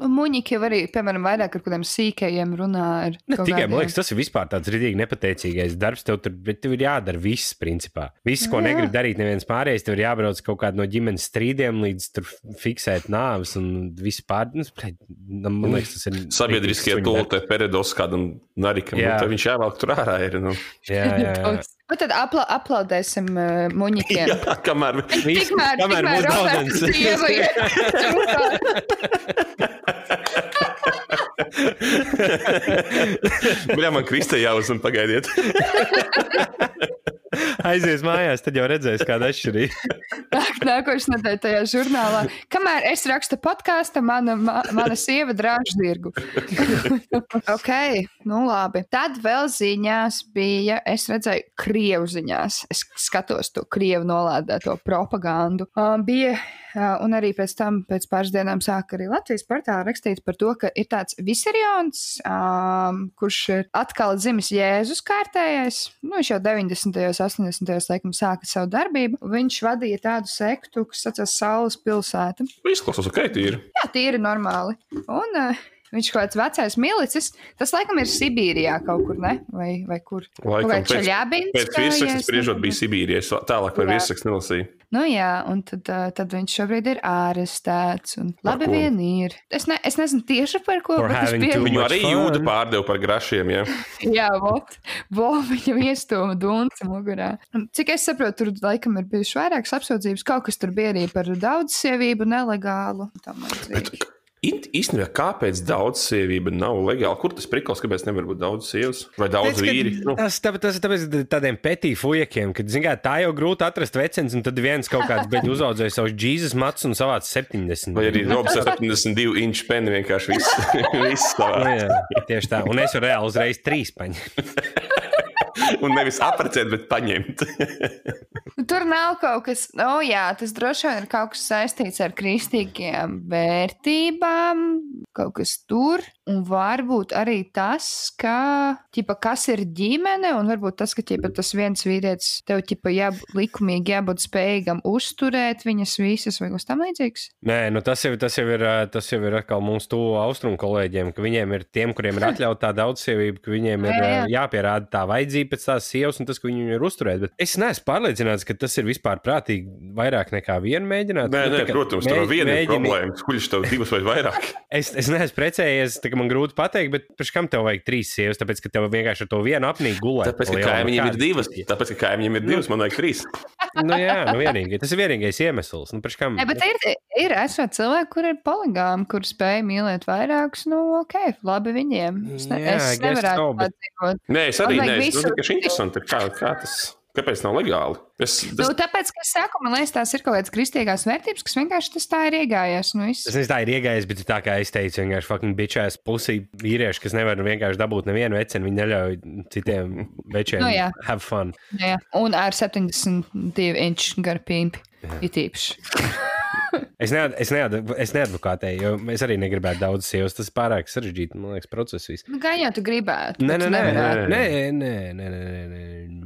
muņiki jau arī, piemēram, vairāk ar kādiem sīkajiem runā. ar Ne tikai, man liekas, tas ir vispār tāds rītīgi nepateicīgais darbs. Tev tur bet tev ir jādara viss, principā. Viss, ko Jā. negrib darīt neviens pārējais, tev ir jābrauc kaut kādā no ģimenes strīdiem līdz tur fiksēt nāves un viss pārdienas. Man liekas, tas ir. Sabiedriskie tūlīt peredos kādam narikam. Jā. Nu, tad viņš jāvelk tur ārā. Ir, nu. Jā, jā, jā. Nu, tad apla aplaudēsim uh, muņikiem. jā, kamēr Tikmēr, kamēr tikmēr būs Roberts daudz. Bļā, man Kristē jāuzman, pagaidiet. Aizies mājās, tad jau redzēs, kāda atšķirība. Nāk- Nākošais nedēļa tajā žurnālā. Kamēr es rakstu podkāstu, mana, ma, mana sieva drāž zirgu. ok, nu labi. Tad vēl ziņās bija, es redzēju, krievu ziņās. Es skatos to krievu nolādēto propagandu. Uh, bija, un arī pēc tam, pēc pāris dienām, sāka arī Latvijas portālā rakstīt par to, ka ir tāds visarions, um, kurš ir atkal dzimis Jēzus kārtējais. Nu, viņš jau 90. un 80. laikam sāka savu darbību. Viņš vadīja tādu sektu, kas saucās Saules pilsēta. Izklausās, ok, tīri. Jā, tīri normāli. Un uh, viņš kaut kāds vecais milicis, tas laikam ir Sibīrijā kaut kur, ne? Vai, vai kur? Laikam, pēc, Čaļabins? pēc virsraksta spriežot bija Sibīrijā. Es Tālāk par Jā. virsrakstu nelasīju. Nu jā, un tad, tad viņš šobrīd ir ārestēts. Un labi vien ir. Es, ne, es nezinu tieši par ko, For bet es having pie... too Viņu arī jūda pārdeva par grašiem. Ja? Jā, vot, vo, viņam iestūma dunci mugurā. Cik es saprotu, tur laikam ir bijušas vairākas apsūdzības. Kaut kas tur bija arī par daudz sievību nelegālu. Bet līdzīgi. it- īstenībā, kāpēc daudz sievību nav legāli? Kur tas prikals, kāpēc nevar būt daudz sievas vai daudz Tāpēc, ka vīri? Nu, Tas, tāpēc, ir tāpēc tādiem petī fujekiem, kad, zin kā, tā jau grūti atrast vecens, un tad viens kaut kāds beidz uzaudzēja savus Jēzus matus un savāc 70. vai arī Robs ar 72 inču peni vienkārši viss, viss Nu, savā. jā, tieši tā. Un es varu reāli uzreiz trīs paņemt. Un nevis apprecēt, bet paņemt. Nu, Tur nav kaut kas, nu jā, tas droši vien ir kaut kas saistīts ar kristīgiem vērtībām, kaut kas tur. Un varbūt arī tas, ka, ķipa, kas ir ģimene, un varbūt tas, ka ķipa, tas viens vīrietis tev ķipa, jā, likumīgi jābūt spējīgam uzturēt viņas visas vai kas tam līdzīgs. Nē, nu tas, jau, tas, jau ir, tas jau ir atkal mūsu tuvu austrumu kolēģiem, ka viņiem ir tiem, kuriem ir atļauta tā daudzsievība, ka viņiem ir Jā, jā. jāpierāda tā vajadzība pēc tās sievas un tas, ka viņi ir uzturēt. Bet es neesmu pārliecināts, ka tas ir vispār prātīgi vairāk nekā vienu mēģināt. Nē, Nu, nē, protams, tur mēģ- ir viena mēģini- problēma. Kurš tev divas vai vairāk? Es, es neesmu precējies, tā ka man grūti pateikt, bet pēc kam tev vajag trīs sievas? Tāpēc, ka tev vienkārši ar to vienu apnīku gulēt. Tāpēc, ka kaimiņiem ir divas. Tāpēc, ka kaimiņiem ir divas, man vajag trīs. nu, jā, nu, vienīgi. Tas ir vienīgais iemesls. Nu, kam? Ne, bet ir, ir esot cilvēki, kur ir poligāmi, kur spēj mīlēt vairākus. Nu, ok, labi viņiem. Es, ne, Jā, es nevarētu so, bet- tā dzīvot. Nē, es arī neesmu. Tas ir interesanti. Kā, kā tas, kāpēc nav legāli? Es, Nu, tas, tāpēc, ka es saku, man liekas, tās ir kaut kādas kristīgās vērtības, kas vienkārši tas tā ir iegājies. Nu. Es nezinu, tā ir iegājis, bet tā kā es teicu, vienkārši fucking bitchēs pusī vīrieši, kas nevar vienkārši dabūt nevienu vecenu, viņi neļauj citiem večiem Nu, jā. have fun. Jā, un ar 72 inču garu pīmpi. It īpaši. Es, nead, es, nead, es neadvokātēju, jo es arī negribētu daudz sievas. Tas ir pārāk sarežģīti, man liekas, process. viss. Nu, gan jau tu gribētu. Nē, nē, tu nē, nevarētu. nē, nē, nē, nē, nē, nē.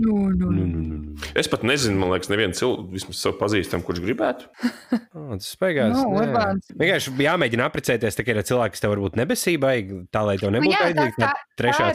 Nu, nu, Nu, nu. nu, nu, nu. es pat nezinu, man liekas, nevienu cilvēku, vismaz sev pazīstam, kurš gribētu. Oh, tas beigās. Nu. Urbāns. Vienkārši jāmēģina apprecēties, tā kā ir cilvēki, kas tev varbūt nebesībai, tā lai tev Nu, nebūtu tā, tā trešā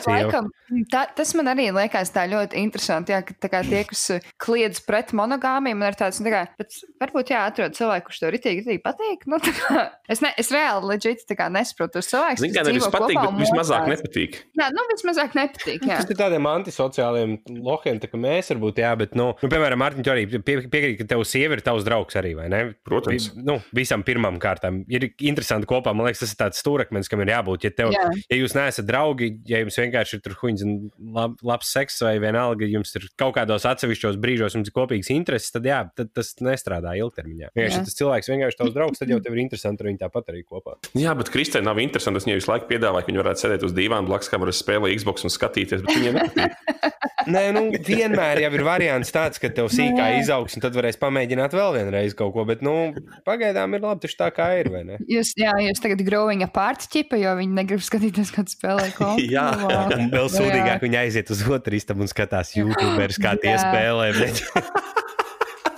tā, tas man arī liekas tā ļoti interesanti. Jā, ka tā kā tie, kas uh, kliedz pret monogāmiem, man ir tāds, nu, tā kā, bet varbūt jāatrod cilvēku, kurš to ritīgi, ritīgi patīk. Nu, tā kā, es, ne, es reāli leģiti tā kā nesaprotu tos cilvēkus. Kas kā nevis patīk, bet vismazāk nepatīk. Jā, nu, vismazāk nepatīk. Jā. Tas ir tādiem antisociāliem lohiem, tā kā mēs varbūt, jā, bet, nu, nu piemēram, Mārtiņš arī pie, piekrīt, ka tev sieva ir tavs draugs arī, vai ne? Protams. Vi- Nu, visam pirmam kārtam ir interesanti kopā. Man liekas, tas ir tāds stūrakmens, kam ir jābūt. Ja, tev, Jā. ja jūs neesat draugi, ja jums vienkārši ir tur huņģis un lab, labs seks, vai vienalga, jums ir kaut kādos atsevišķos brīžos jums ir kopīgs intereses, tad jā, tad tas nestrādā ilgtermiņā. Ja tas cilvēks vienkārši tavs draugs, tad jau tev ir interesanti ar viņu tāpat arī kopā. Jā, bet Kristē nav interesanti. Es viņai visu laiku piedāvāju, ka viņi varētu sēdēt uz dīvāna blakus, kā varēs spēlēt Xbox un skatīties. Bet viņiem nepatīk. Nē, nu, vienmēr jau ir variants tāds, ka tev sīkā jā. izaugs, un tad varēs pamēģināt vēl vienreiz kaut ko. Bet, nu, pagaidām ir labi, tieši tā kā ir. vai ne? Jūs, jā, jūs tagad growing apart ķipa, jo viņi negrib skatīties, kāds spēlē kompu. Jā. Nu, vau. Un vēl Jā. sūdīgāk, viņi aiziet uz otru istabu un skatās YouTube, kā tie Jā. spēlē. Bet...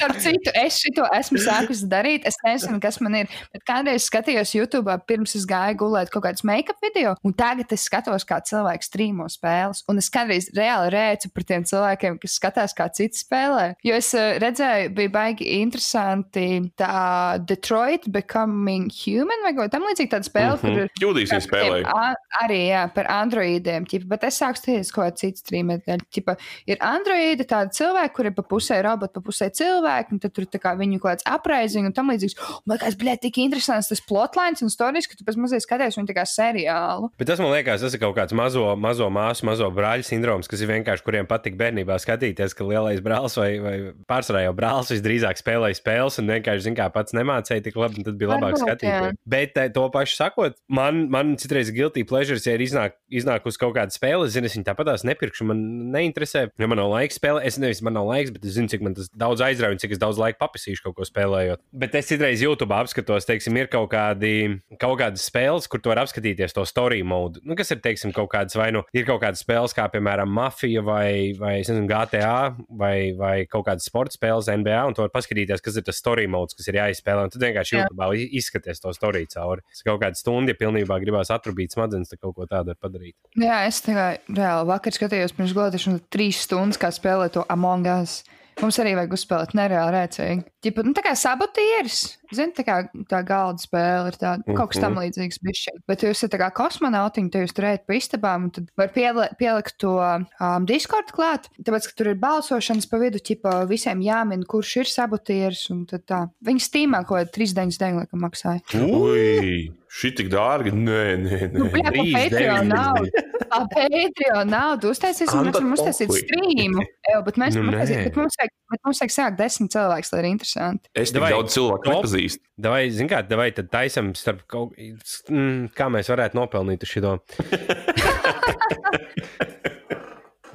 Starp citu, es šo esmu sākusi darīt. Es nezinu, kas man ir. Bet kādreiz skatījos YouTube, pirms es gāju gulēt kaut kādas make-up video, un tagad es skatos, kā cilvēks strīmo spēles. Un es kādreiz reāli rēcu par tiem cilvēkiem, kas skatās, kā citi spēlē. Jo es uh, redzēju, bija baigi interesanti tā Detroit Becoming Human vai kaut kā tam līdzīga tāda spēle, kur ir. Jūdīs viņa spēlēja. A- Arī jā, par androīdiem. Ķipa, bet es sāku skatīties kaut kādu citu strīmēju. Ir androīdi, tādi cilvēki, kuriem pa pusē roboti, pa pusē cilvēki, un tad tur ir viņu kaut kāds apreiziņš un tam līdzīgs. Man liekas, bļē, tik interesants tas plotlines un stāstījums, ka tu pēc mazliet skaties viņu seriālu. Bet tas man liekas, tas ir kaut kāds mazo, mazo māsu, mazo brāļu sindroms, kas ir vienkārši kuriem patīk bērnībā skatīties, ka lielais brālis vai, vai pārsvarā jau brālis visdrīzāk spēlēja spēles un vienkārši, zin kā, pats nemācīja tik labi, un tad bija labāk skatīties. Bet eh, to pašu sakot, man, man citreiz ir guilty pleasures, ja ir iznāk, iznākusi kaut kāda spēle, zinu, es viņu tāpat tās nepirkšu, man neinteresē, jo man nav laika spēlēt. Es nevis man nav laiks, bet es zinu, cik man tas daudz aizrauja un cik es daudz laika papisīšu kaut ko spēlējot. Bet es citreiz YouTube apskatos, teiksim, ir kaut, kādi, kaut kādas spēles, kur tu vari apskatīties to story mode. Nu, kas ir, teiksim, kaut kādas, vai nu ir kaut kādas spēles, kā piemēram Mafija vai, vai nezinu, GTA vai, vai kaut kādas sporta spēles NBA, un tu vari paskatīties, kas ir tas story mode, kas ir jāizspēlē. Un tad vienkārši Jā. YouTube izskaties to story cauri. Tas kaut kāda stunda, ja pilnībā gribās atrubīt smadzenes, tad kaut ko tādu var padarīt. Jā, es kā reāli vakar skatījos pirms gulēšanas, un trīs stundas kā spēlē to Among Us. Mums arī vajag uzspēlēt nereāli rēcīgi. Ģipa, nu, tā kā sabotieris, zini, tā kā tā galda spēle ir tāda, mm -hmm. kaut kas tam līdzīgs bišķi. Bet jūs esat tā kā kosmonautiņi, te jūs tur ejat pa istabām, un tad var pielikt to um, Discord klāt, tāpēc, ka tur ir balsošanas pa vidu, ķipa, visiem jāmin, kurš ir sabotieris, un tad tā. Viņi stīmā kaut kādā 3,9 laikam maksāja. Ui, šī tik dārga. Nē, nē, Nu, nē. bļā, pa trīs Patreon naudu. Pa Patreon naudu uztaisīsim, mēs varam uztaisīt streamu. Jā, bet mēs Nu, nu, nē. bet mums vajag, bet mums vajag sākt desmit cilvēkus, lai ir interesanti. Es tik Davai, daudz cilvēku top. Nepazīstu. Vai, zin kā, vai tad taisam starp kaut mm, kā mēs varētu nopelnīt šo?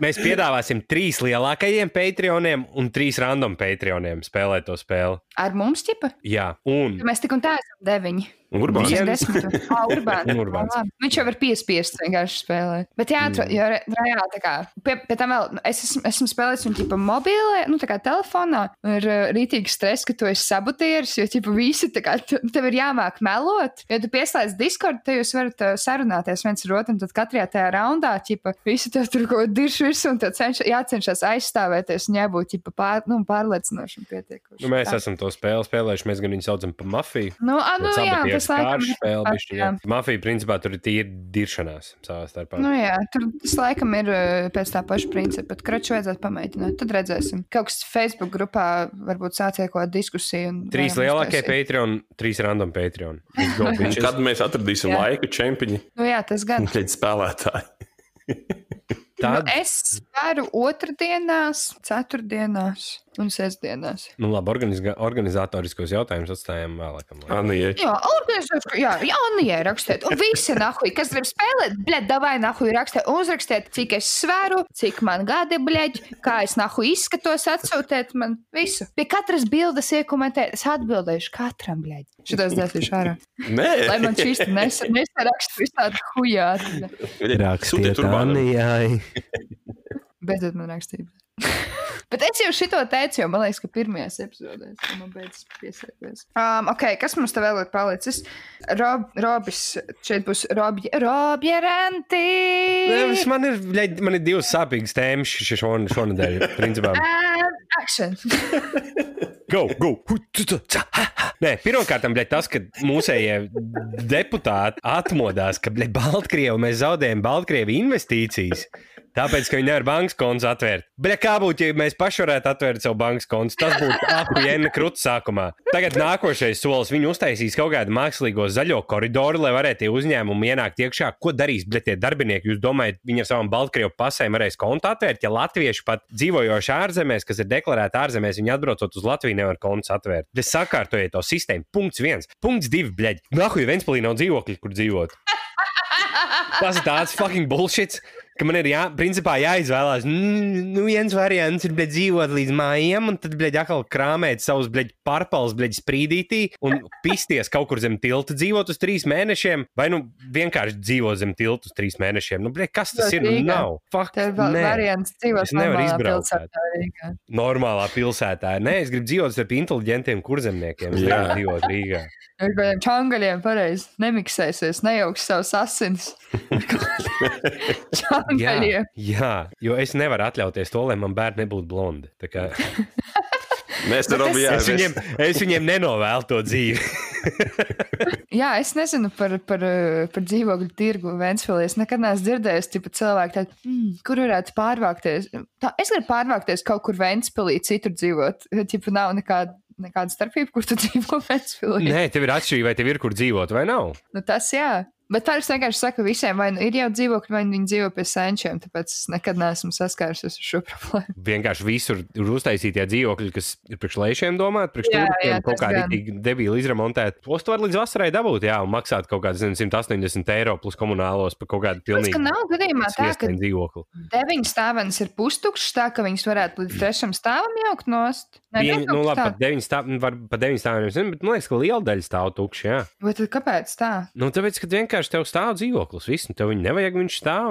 Mēs piedāvāsim trīs lielākajiem Patreoniem un trīs random Patreoniem spēlēt to spēli. Ar mums, ķipa? Jā, un Mēs tik un tā esam deviņi. Urbāns. Ah, urbāns. Urbāns. Ah, labi. Viņš jau var piespiest vienkārši spēlēt. Bet jā, mm. jo re- reāli tā kā, pie, pie tam vēl, nu, es esmu, esmu spēlējis un ķipa mobilē, nu tā kā telefonā, ir uh, rītīgi stress, ka tu esi sabotieris, jo ķipa visi, tā kā, tu, tev ir jāmāk melot. Ja tu pieslēdz Discord, tad jūs varat uh, sarunāties viens ar otru, un tad katrā tajā raundā, ķipa, visi tev tur kaut ko dirž virsū, un tev cenš, jācenšas aizstāvēties un jābūt, ķipa, pār, nu, pārliecinošam pietiekoši. nu, mēs Tā. esam to spēli spēlējuši. Mēs gan viņu saucam par mafiju. Nu, a, nu Bet jā, Tas laikam ir spēle. jā. Mafija, principā, tur ir tīri diršanās savā starpā. Nu, jā, tur tas laikam ir uh, pēc tā paša principa, bet kraču vajadzētu pamēģināt. Tad redzēsim. Kaut kas Facebook grupā varbūt sācies kaut kāda diskusija. un Trīs lielākie. Patreon, trīs random Patreon. Kad mēs atradīsim Jā. laiku čempioni, Nu, jā, tas gan. kad spēlētāji. Tad, Nu, es varu otrdienās, ceturtdienās un sestdienās. nu, labi, organizga- organizatoriskos jautājumus atstājam vēlākam. laikam. Anija. Jā, organizācija, jā, jā, Anijai rakstiet. Un visi nahuj, kas grib spēlēt, blēd, davai nahuj rakstiet. Uzrakstiet, cik es sveru, cik man gadi, blēd, kā es nahuj izskatos, atsūtiet man visu. Pie katras bildes iekomentēt, es atbildēšu katram, blēd. Šitos desīšu ārā. Nē, Lai man šīs nesarakstu visādi hujāti. Sūtiet urbānam. Anijai. Beidzot man rakstīja. Bet es jau šito teicu, jo man liekas, ka pirmajās epizodēs man beidzas piesēties. Um, ok, kas mums te vēl ir palicis? Rob, Robis, šeit būs Robja, Robja Ranti! Man ir, man ir divas sāpīgas tēmas šon, šonadēļ. Principā. And action! Go, go! Nē, pirmkārt, tas, ka mūsējie deputāti atmodās, ka bļaļ, Baltkrievu mēs zaudējam Baltkrievu investīcijas. Tāpēc, ka viņi nevar bankas kontu atvērt. Bet kā būtu, ja mēs paši varētu atvērt savu bankas kontu? Tas būtu apjēna krūts sākumā. Tagad nākošais solis. Viņi uztaisīs kaut kādu mākslīgo zaļo koridoru, lai varētu tie uzņēmumi ienākt iekšā. Ko darīs tie darbinieki? Jūs domājat, viņi ar savām Baltkrievu pasēm varēs kontu atvērt? Ja latvieši pat dzīvojoši ārzemēs, kas ir deklarēti ārzemēs, viņi atbraucot uz Latviju, nevar kontus atvērt. Bet sakārtojiet to sistēmu. Punkts viens. Punkts divi, bļaļ. Nahuj, Ventspīlī nav dzīvokļi, kur dzīvot. Tas ir tāds fucking bullshit, ka man ir jā, principā jāizvēlās. Nu, viens variants ir bļaļ, dzīvot līdz mājām, un tad bļaļ, atkal krāmēt savus bļaļ, parpals, bļaļ, sprīdītī un pisties kaut kur zem tilta, dzīvot uz trīs mēnešiem, vai nu vienkārši dzīvot zem tilta uz trīs mēnešiem. Nu, bļaļ, kas tas Tas ir? Nu, nav. Fuck, Tev vēl nē. variants dzīvot normālā pilsētā Rīgā. Normālā pilsētā. Nē, es gribu dzīvot starp inteliģentiem kurzemniekiem. Es Jā. negribu dzīvot Rīgā. Ar kādiem čangaļiem pareizi nemiksēsies, nejauks savus asins. Jā, jā, jo es nevaru atļauties to, lai man bērni nebūtu blondi. Kā Mēs Bet Robi, es- viņiem, es viņiem nenovēlu to dzīvi. Jā, es nezinu par, par, par dzīvokļu tirgu Vēnspīlī. Es nekad neesmu dzirdējis, ka cilvēki tādi, mm, kur varētu pārvākties. Tā, es gribu pārvākties kaut kur Vēnspīlī, citur dzīvot. Ķipa nav nekāda, nekāda starpība, kur tu dzīvo Vēnspīlī. Nē, tev ir atšķirība, vai tev ir kur dzīvot vai nav. Nu, tas jā. Bet tā es vienkārši saku visiem, vai nu ir jau dzīvokļi, vai nu viņi dzīvo pie senčiem. Tāpēc es nekad neesmu saskārusies ar šo problēmu. Vienkārši visur ir uztaisītie dzīvokļi, kas ir priekš lēšiem domāti, priekš turkiem, kaut tas kā rītīgi debīli izremontēt. Tos tu vari līdz vasarai dabūt, jā, un maksāt kaut kādas nezinu, 180 eiro plus komunālos par kaut kādu Tas, pilnīgi ka nav gadījumā tā, ka dzīvokli. deviņas stāvens ir pustukšs, tā ka viņas varētu līdz trešam stāvam jaukt nost. Nē, Vien, nu, labi, pat 9 stāv, var pa 9 stāviem, bet man liekas, ka liela daļa stāv tukši. Jā. Vai tad kāpēc tā? Nu, tāpēc, ka vienkārši tev stāv dzīvoklis, viss, un tev viņa nevajag, viņš stāv.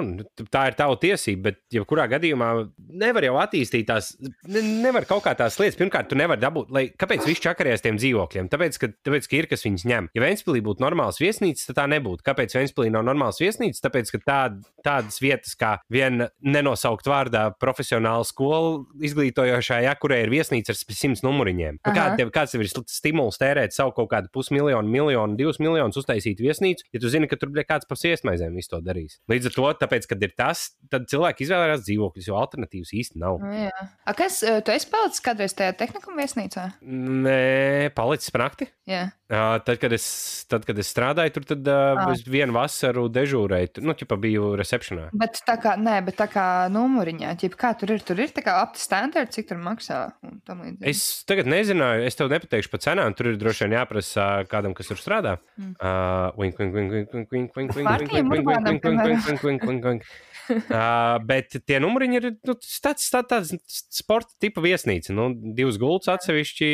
Tā ir tava tiesība, bet, ja kurā gadījumā nevar jau attīstīt tās, ne, nevar kaut kā tās lietas. Pirmkārt, tu nevari dabūt, lai, kāpēc viņš čakarēs tiem dzīvokļiem? Tāpēc, ka, tāpēc, ka ir kas viņus ņem. Ja Vēnspīlī būtu normāls viesnīca, tad tā nebūtu. Kāpēc Vēnspīlī nav normāls viesnīca? Tāpēc, ka tād, tādas vietas kā viena nenosaukt vārdā profesionāla skola izglītojošā, ja kurai ir viesnīca ar simts numuriņiem. Nu. Kāda tev, kāds tev ir stimuls tērēt savu kaut kādu pusmiljonu, miljonu, divus miljonus uztaisīt viesnīcu, ja tu zini, ka tur bija kāds pa siesmaizēm visu to darīs. Līdz ar to, tāpēc, kad ir tas, tad cilvēki izvēlējās dzīvokļus, jo alternatīvas īsti nav. Nu, jā. A, kas, eh, tu esi palicis kādreiz tajā tehnikuma viesnīcā? Nē, palicis prakti. Jā. Uh, tad, kad es, tad, kad es strādāju tur, tad uh, es vienu vasaru dežūrēju. Nu, ķipa biju recepcionā. Bet tā kā, nē, bet tā kā numuriņā, ķip, kā tur ir, tur ir tā kā apti standarti, cik tur maksā un tam līdzīgi. Es tagad nezināju, es tev nepateikšu par cenām. Tur ir droši vien jāprasa kādam, kas tur strādā. Mm. Uh, wink, wink, wink, wink, wink, bet tie numuriņi ir nu, tāds, tāds, tāds sporta tipa viesnīca. Nu, divas gultas, atsevišķi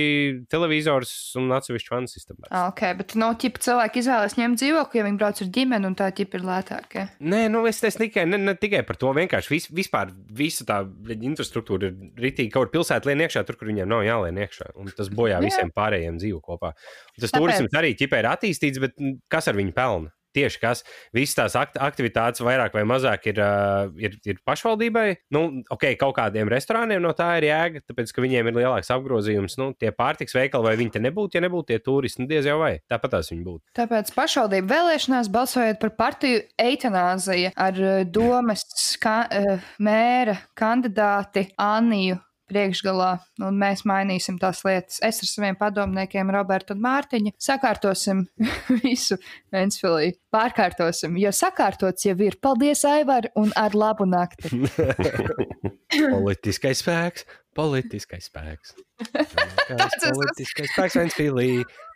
televizors un atsevišķi vanu sistēma. Ah, ok, bet no ķipa cilvēki izvēlas ņemt dzīvokli, ja viņi brauc ar ģimeni un tā ķipa ir lētāk. Ja? Nē, nu es, es tikai, ne, ne tikai par to. Vienkārši vis, vispār visa tā infrastruktūra ir rītīgi. Kaut kur pilsētā lien iekšā, tur, kur viņiem nav jālien iekšā. Un tas bojā Jā. visiem pārējiem dzīvo kopā. Un tas Tāpēc- turisms arī ķipē ir attīstīts, bet kas ar viņu pelna? Tieši kas. Visas tās akt aktivitātes vairāk vai mazāk ir, uh, ir, ir pašvaldībai. Nu, ok, kaut kādiem restorāniem no tā ir jēga, tāpēc, ka viņiem ir lielāks apgrozījums. Nu, tie pārtiks veikali, vai viņi te nebūtu, ja nebūtu tie turisti, nu, diez jau vai. Tāpat tās viņi būtu. Tāpēc pašvaldību vēlēšanās balsojot par partiju eitanāziju ar domas ka, mēra kandidāti Anniju priekšgalā, un mēs mainīsim tās lietas. Es ar saviem padomniekiem, Robertu un Mārtiņu, sakārtosim visu Ventspilī. Pārkārtosim, jo sakārtots jau ir. Paldies, Aivar, un ar labu nakti! Politiskais spēks, politiskais spēks. Politiskais spēks Ventspilī.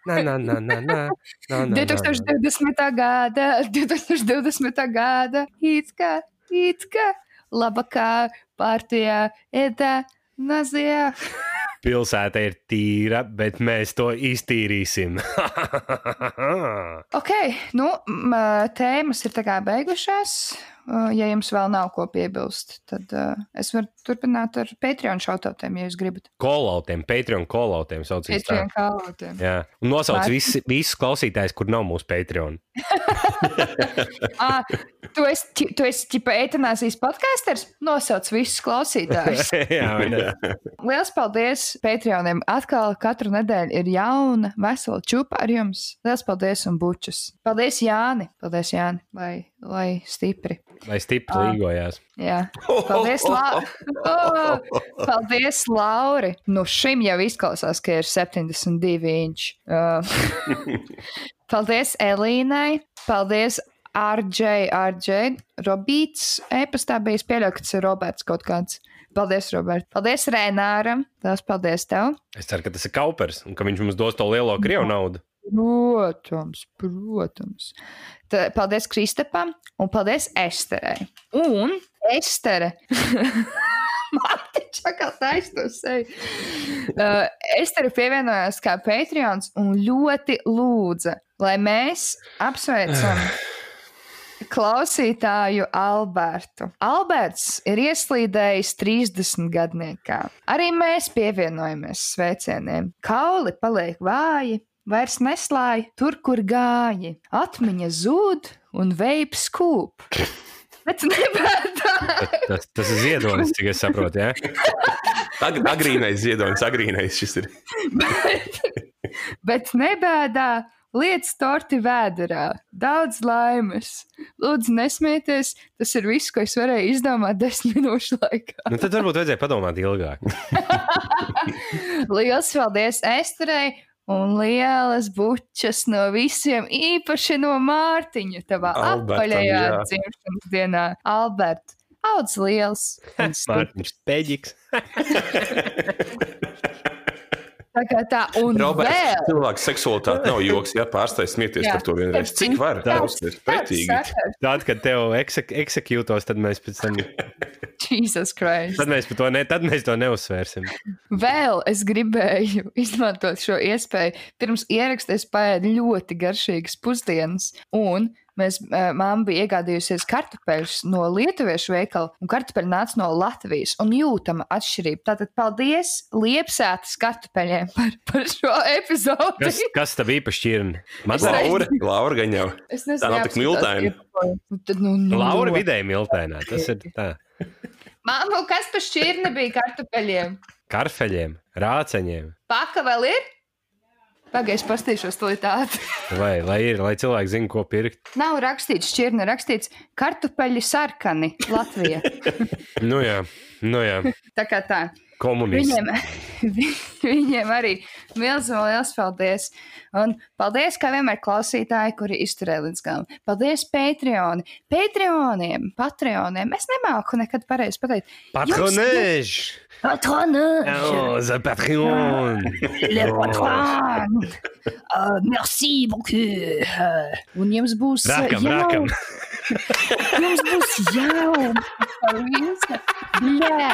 Na, na, na, na, na, na, na, 2020. gada, 2020. gada, it kā, it kā labākā partijā ir tā. Nazija. Pilsēta ir tīra, bet mēs to iztīrīsim. ok, nu, tēmas ir beigušās. Ja jums vēl nav ko piebilst, tad uh, es varu turpināt ar Patreon šautautiem, ja jūs gribat. Kolautiem, Patreon kolautiem saucīs. Patreon kolautiem. Jā, un nosauc visi, visus klausītājus, kur nav mūsu Patreon. ah, tu esi, tu esi ķipa eitanāsijas podkāsters? Nosauc visus klausītājus. jā, jā. Liels paldies Patreoniem. Atkal katru nedēļu ir jauna, vesela čupa ar jums. Liels paldies un bučus. Paldies, Jāni. Paldies, Jāni. Lai, lai stipri. Lai stipri uh, līgojās. Jā. Paldies, La... oh, paldies, Lauri. Nu, šim jau izklausās, ka ir 72 inči. Uh, paldies Elīnai. Paldies RJ, RJ. Robīts e-pastā bija pieļauts, ka tas ir Roberts kaut kāds. Paldies, Robert. Paldies, Renāram. Tās paldies tev. Es ceru, ka tas ir Kaupers un ka viņš mums dos to lielo krievu naudu. Protams, protams. Tā, paldies Kristapam un paldies Esterei. Un Estere. Taču kā taisno seju. Uh, Estere pievienojās kā Patreons un ļoti lūdza, lai mēs apsveicam klausītāju Albertu. Alberts ir ieslīdējis 30 gadniekā. Arī mēs pievienojamies sveicieniem. Kauli paliek vāji, vairs neslāj tur, kur gāji. Atmiņa zūd un veips kūp. Bet nebēdā. tas, tas ir ziedonis, cik es saprotu. Ja? Ag, agrīnais ziedonis, agrīnais šis ir. bet, bet nebēdā. Lietas torti vēderā, daudz laimes. Lūdzu, nesmieties, tas ir viss, ko es varēju izdomāt desmit minūšu laikā. nu, tad varbūt vajadzēja padomāt ilgāk. Lielas paldies Esterei un lielas bučas no visiem, īpaši no Mārtiņa, tavā apaļajā dzimšanas dienā. Albert, audz liels! Mārtiņš Peģiks! Tā kā tā, un Roberts, vēl. cilvēks seksualitāte nav joks, ja pārstāj smieties jā. par to vienreiz. Cik var? Tas ir pretīgi. Tad, kad tev eksek eksekūtos, tad mēs pēc tam. Jesus Christ. Tad mēs, to, ne, tad mēs to neuzsvērsim. Vēl es gribēju izmantot šo iespēju. Pirms ierakstēs paēdu ļoti garšīgas pusdienas, un Mēs, māma bija iegādījusies kartupeļus no lietuviešu veikala, un kartupeļi nāca no Latvijas. Un jūtama atšķirība. Tātad paldies Liepsētas kartupeļiem par, par šo epizodi. Kas, kas tev īpaši šķirni? Laura, Laura gan jau. Es nezinu, tā nav tik miltaina. Nu, nu, Laura vidēji miltainā. Tas ir tā. Māmu, kas pa šķirni bija kartupeļiem? Karfeļiem, rāceņiem. Paka vēl ir? Pagaidiet, pastīšos to tādu. lai, lai ir, lai cilvēki zinātu, ko pirkt. Nav rakstīts šķirne, rakstīts kartupeļi sarkani Latvijā. nu jā, nu jā. Tā kā tā. Komunisti. Viņiem, viņiem arī milzīgi liels paldies. Un paldies, kā vienmēr, klausītāji, kuri izturēja līdz galam. Paldies, Patreoni, Patreoniem, Patreoniem. Es nemāku nekad pareizi pateikt. Patronēž! Patronēž! Oh, the Patreon! Le patron! Uh, merci beaucoup! Un jums būs rakam, jau... rakam. jums būs jau! Jā!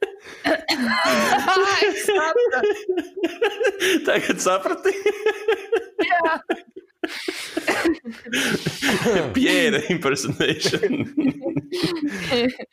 Tagad saprati? Jā. Pierre impersonation.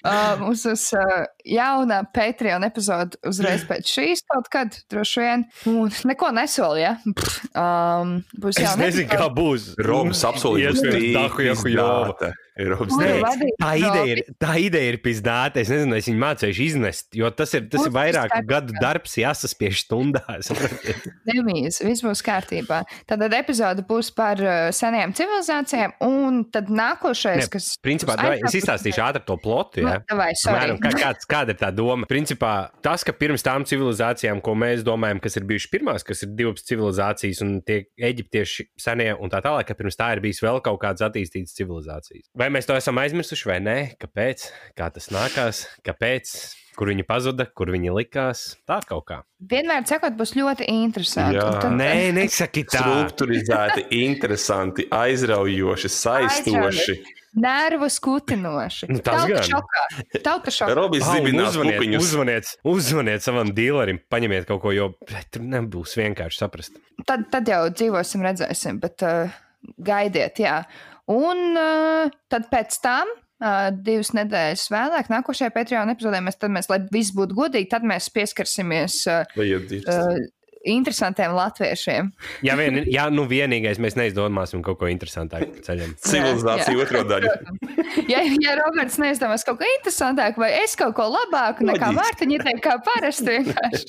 uh, mums uz uh, jaunā Patreon epizode uzreiz pēc šīs kaut kad droši vien. Un neko nesolu, ja? Pff, Um, būs Es jauna nezinu, kā būs. Romas apsolīja, būs Iespējams, Dahu Jahu Jova. izdāta. Eiropas Kuru Savienība. vadīt Tā ideja, ir, tā ideja ir pizdāta. Es nezinu, es viņu mācīšu iznest, jo tas ir, tas ir Būs vairāk viss gadu darbs, jāsaspiež stundās. Nemīs, viss būs kārtībā. Tad epizode būs par uh, senajām civilizācijām, un tad nākošais, Ne, kas. Principā, davai, es izstāstīšu ātri to plotu. Nu, Ja? davai, sorry. Apmēram, kā, kāds, kāda ir tā doma? Principā tas, ka pirms tām civilizācijām, ko mēs domājam, kas ir bijušas pirmās, kas ir divas civilizācijas un tie eģiptieši senie un tā tālāk, ka pirms tā ir bijis vēl kaut kādas attīstītas civilizācijas. Vai mēs to esam aizmirsuši vai nē? Kāpēc? Kā tas nākās? Kāpēc? Kur viņi pazuda, kur viņi likās? Tā kaut kā. Vienmēr sakot, būs ļoti interesanti. Jā. Tad- Nē, nesaki tā. Struktūrizēti, interesanti, aizraujoši, saistoši. Nervu skutinoši. Nu, tas Tauta gan. šokā. Tauta šokā. Robis un zibinās Uzvaniet, pupiņus. uzvaniet, uzvaniet savam dealerim, paņemiet kaut ko, jo tur nebūs vienkārši saprast. Tad, tad jau dzīvosim, redzēsim, bet uh, gaidiet, jā. Un uh, tad pēc tam. Uh, divas nedēļas vēlāk, nākošajā Patreon epizodē mēs, tad mēs, lai viss būtu godīgi, tad mēs pieskarsimies uh, uh, interesantiem latviešiem. Jā, vien, jā, nu vienīgais mēs neizdomāsim kaut ko interesantāku ceļam. Civilizācija otro daļu. Ja, ja Roberts neizdomās kaut ko interesantāku, vai es kaut ko labāku nekā Loģiski. Mārtiņa, teikt, kā parasti vienkārši.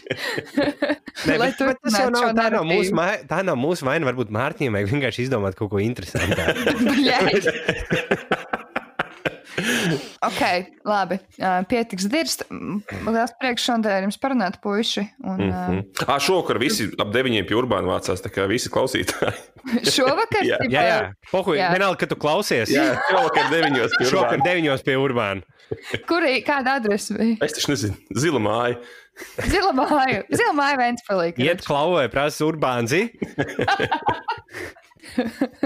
Nē, bet, bet tas jau nav, tā, nav mūsu, tā nav mūsu vaina. Varbūt Mārtiņam vajag vienkārši izdomāt kaut ko interesantāku. Ok, labi. Pietiks dirst. Mm, Liels prieks šodien jums parunāt, puiši. Un, uh, Mhm. Ā, šovakar visi ap deviņiem pie urbāna vācās, tā kā visi klausītāji. šovakar, Jā. jā, jā, pohuj, Jā. vienalga, ka tu klausies. Jā, šovakar deviņos pie urbāna. deviņos pie Urbāna. kurī, kāda adrese bija? Es taču nezinu, zila māja. Zila māja, zila māja Ventspilī. Iet klauvē, prasa Urbānzi.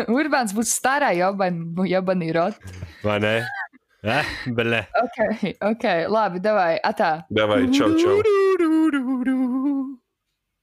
Urbāns būs starā jobanī rot. Vai ne? Eh, ok, ok, labi, dabūj, atā. Davai, čau, čau.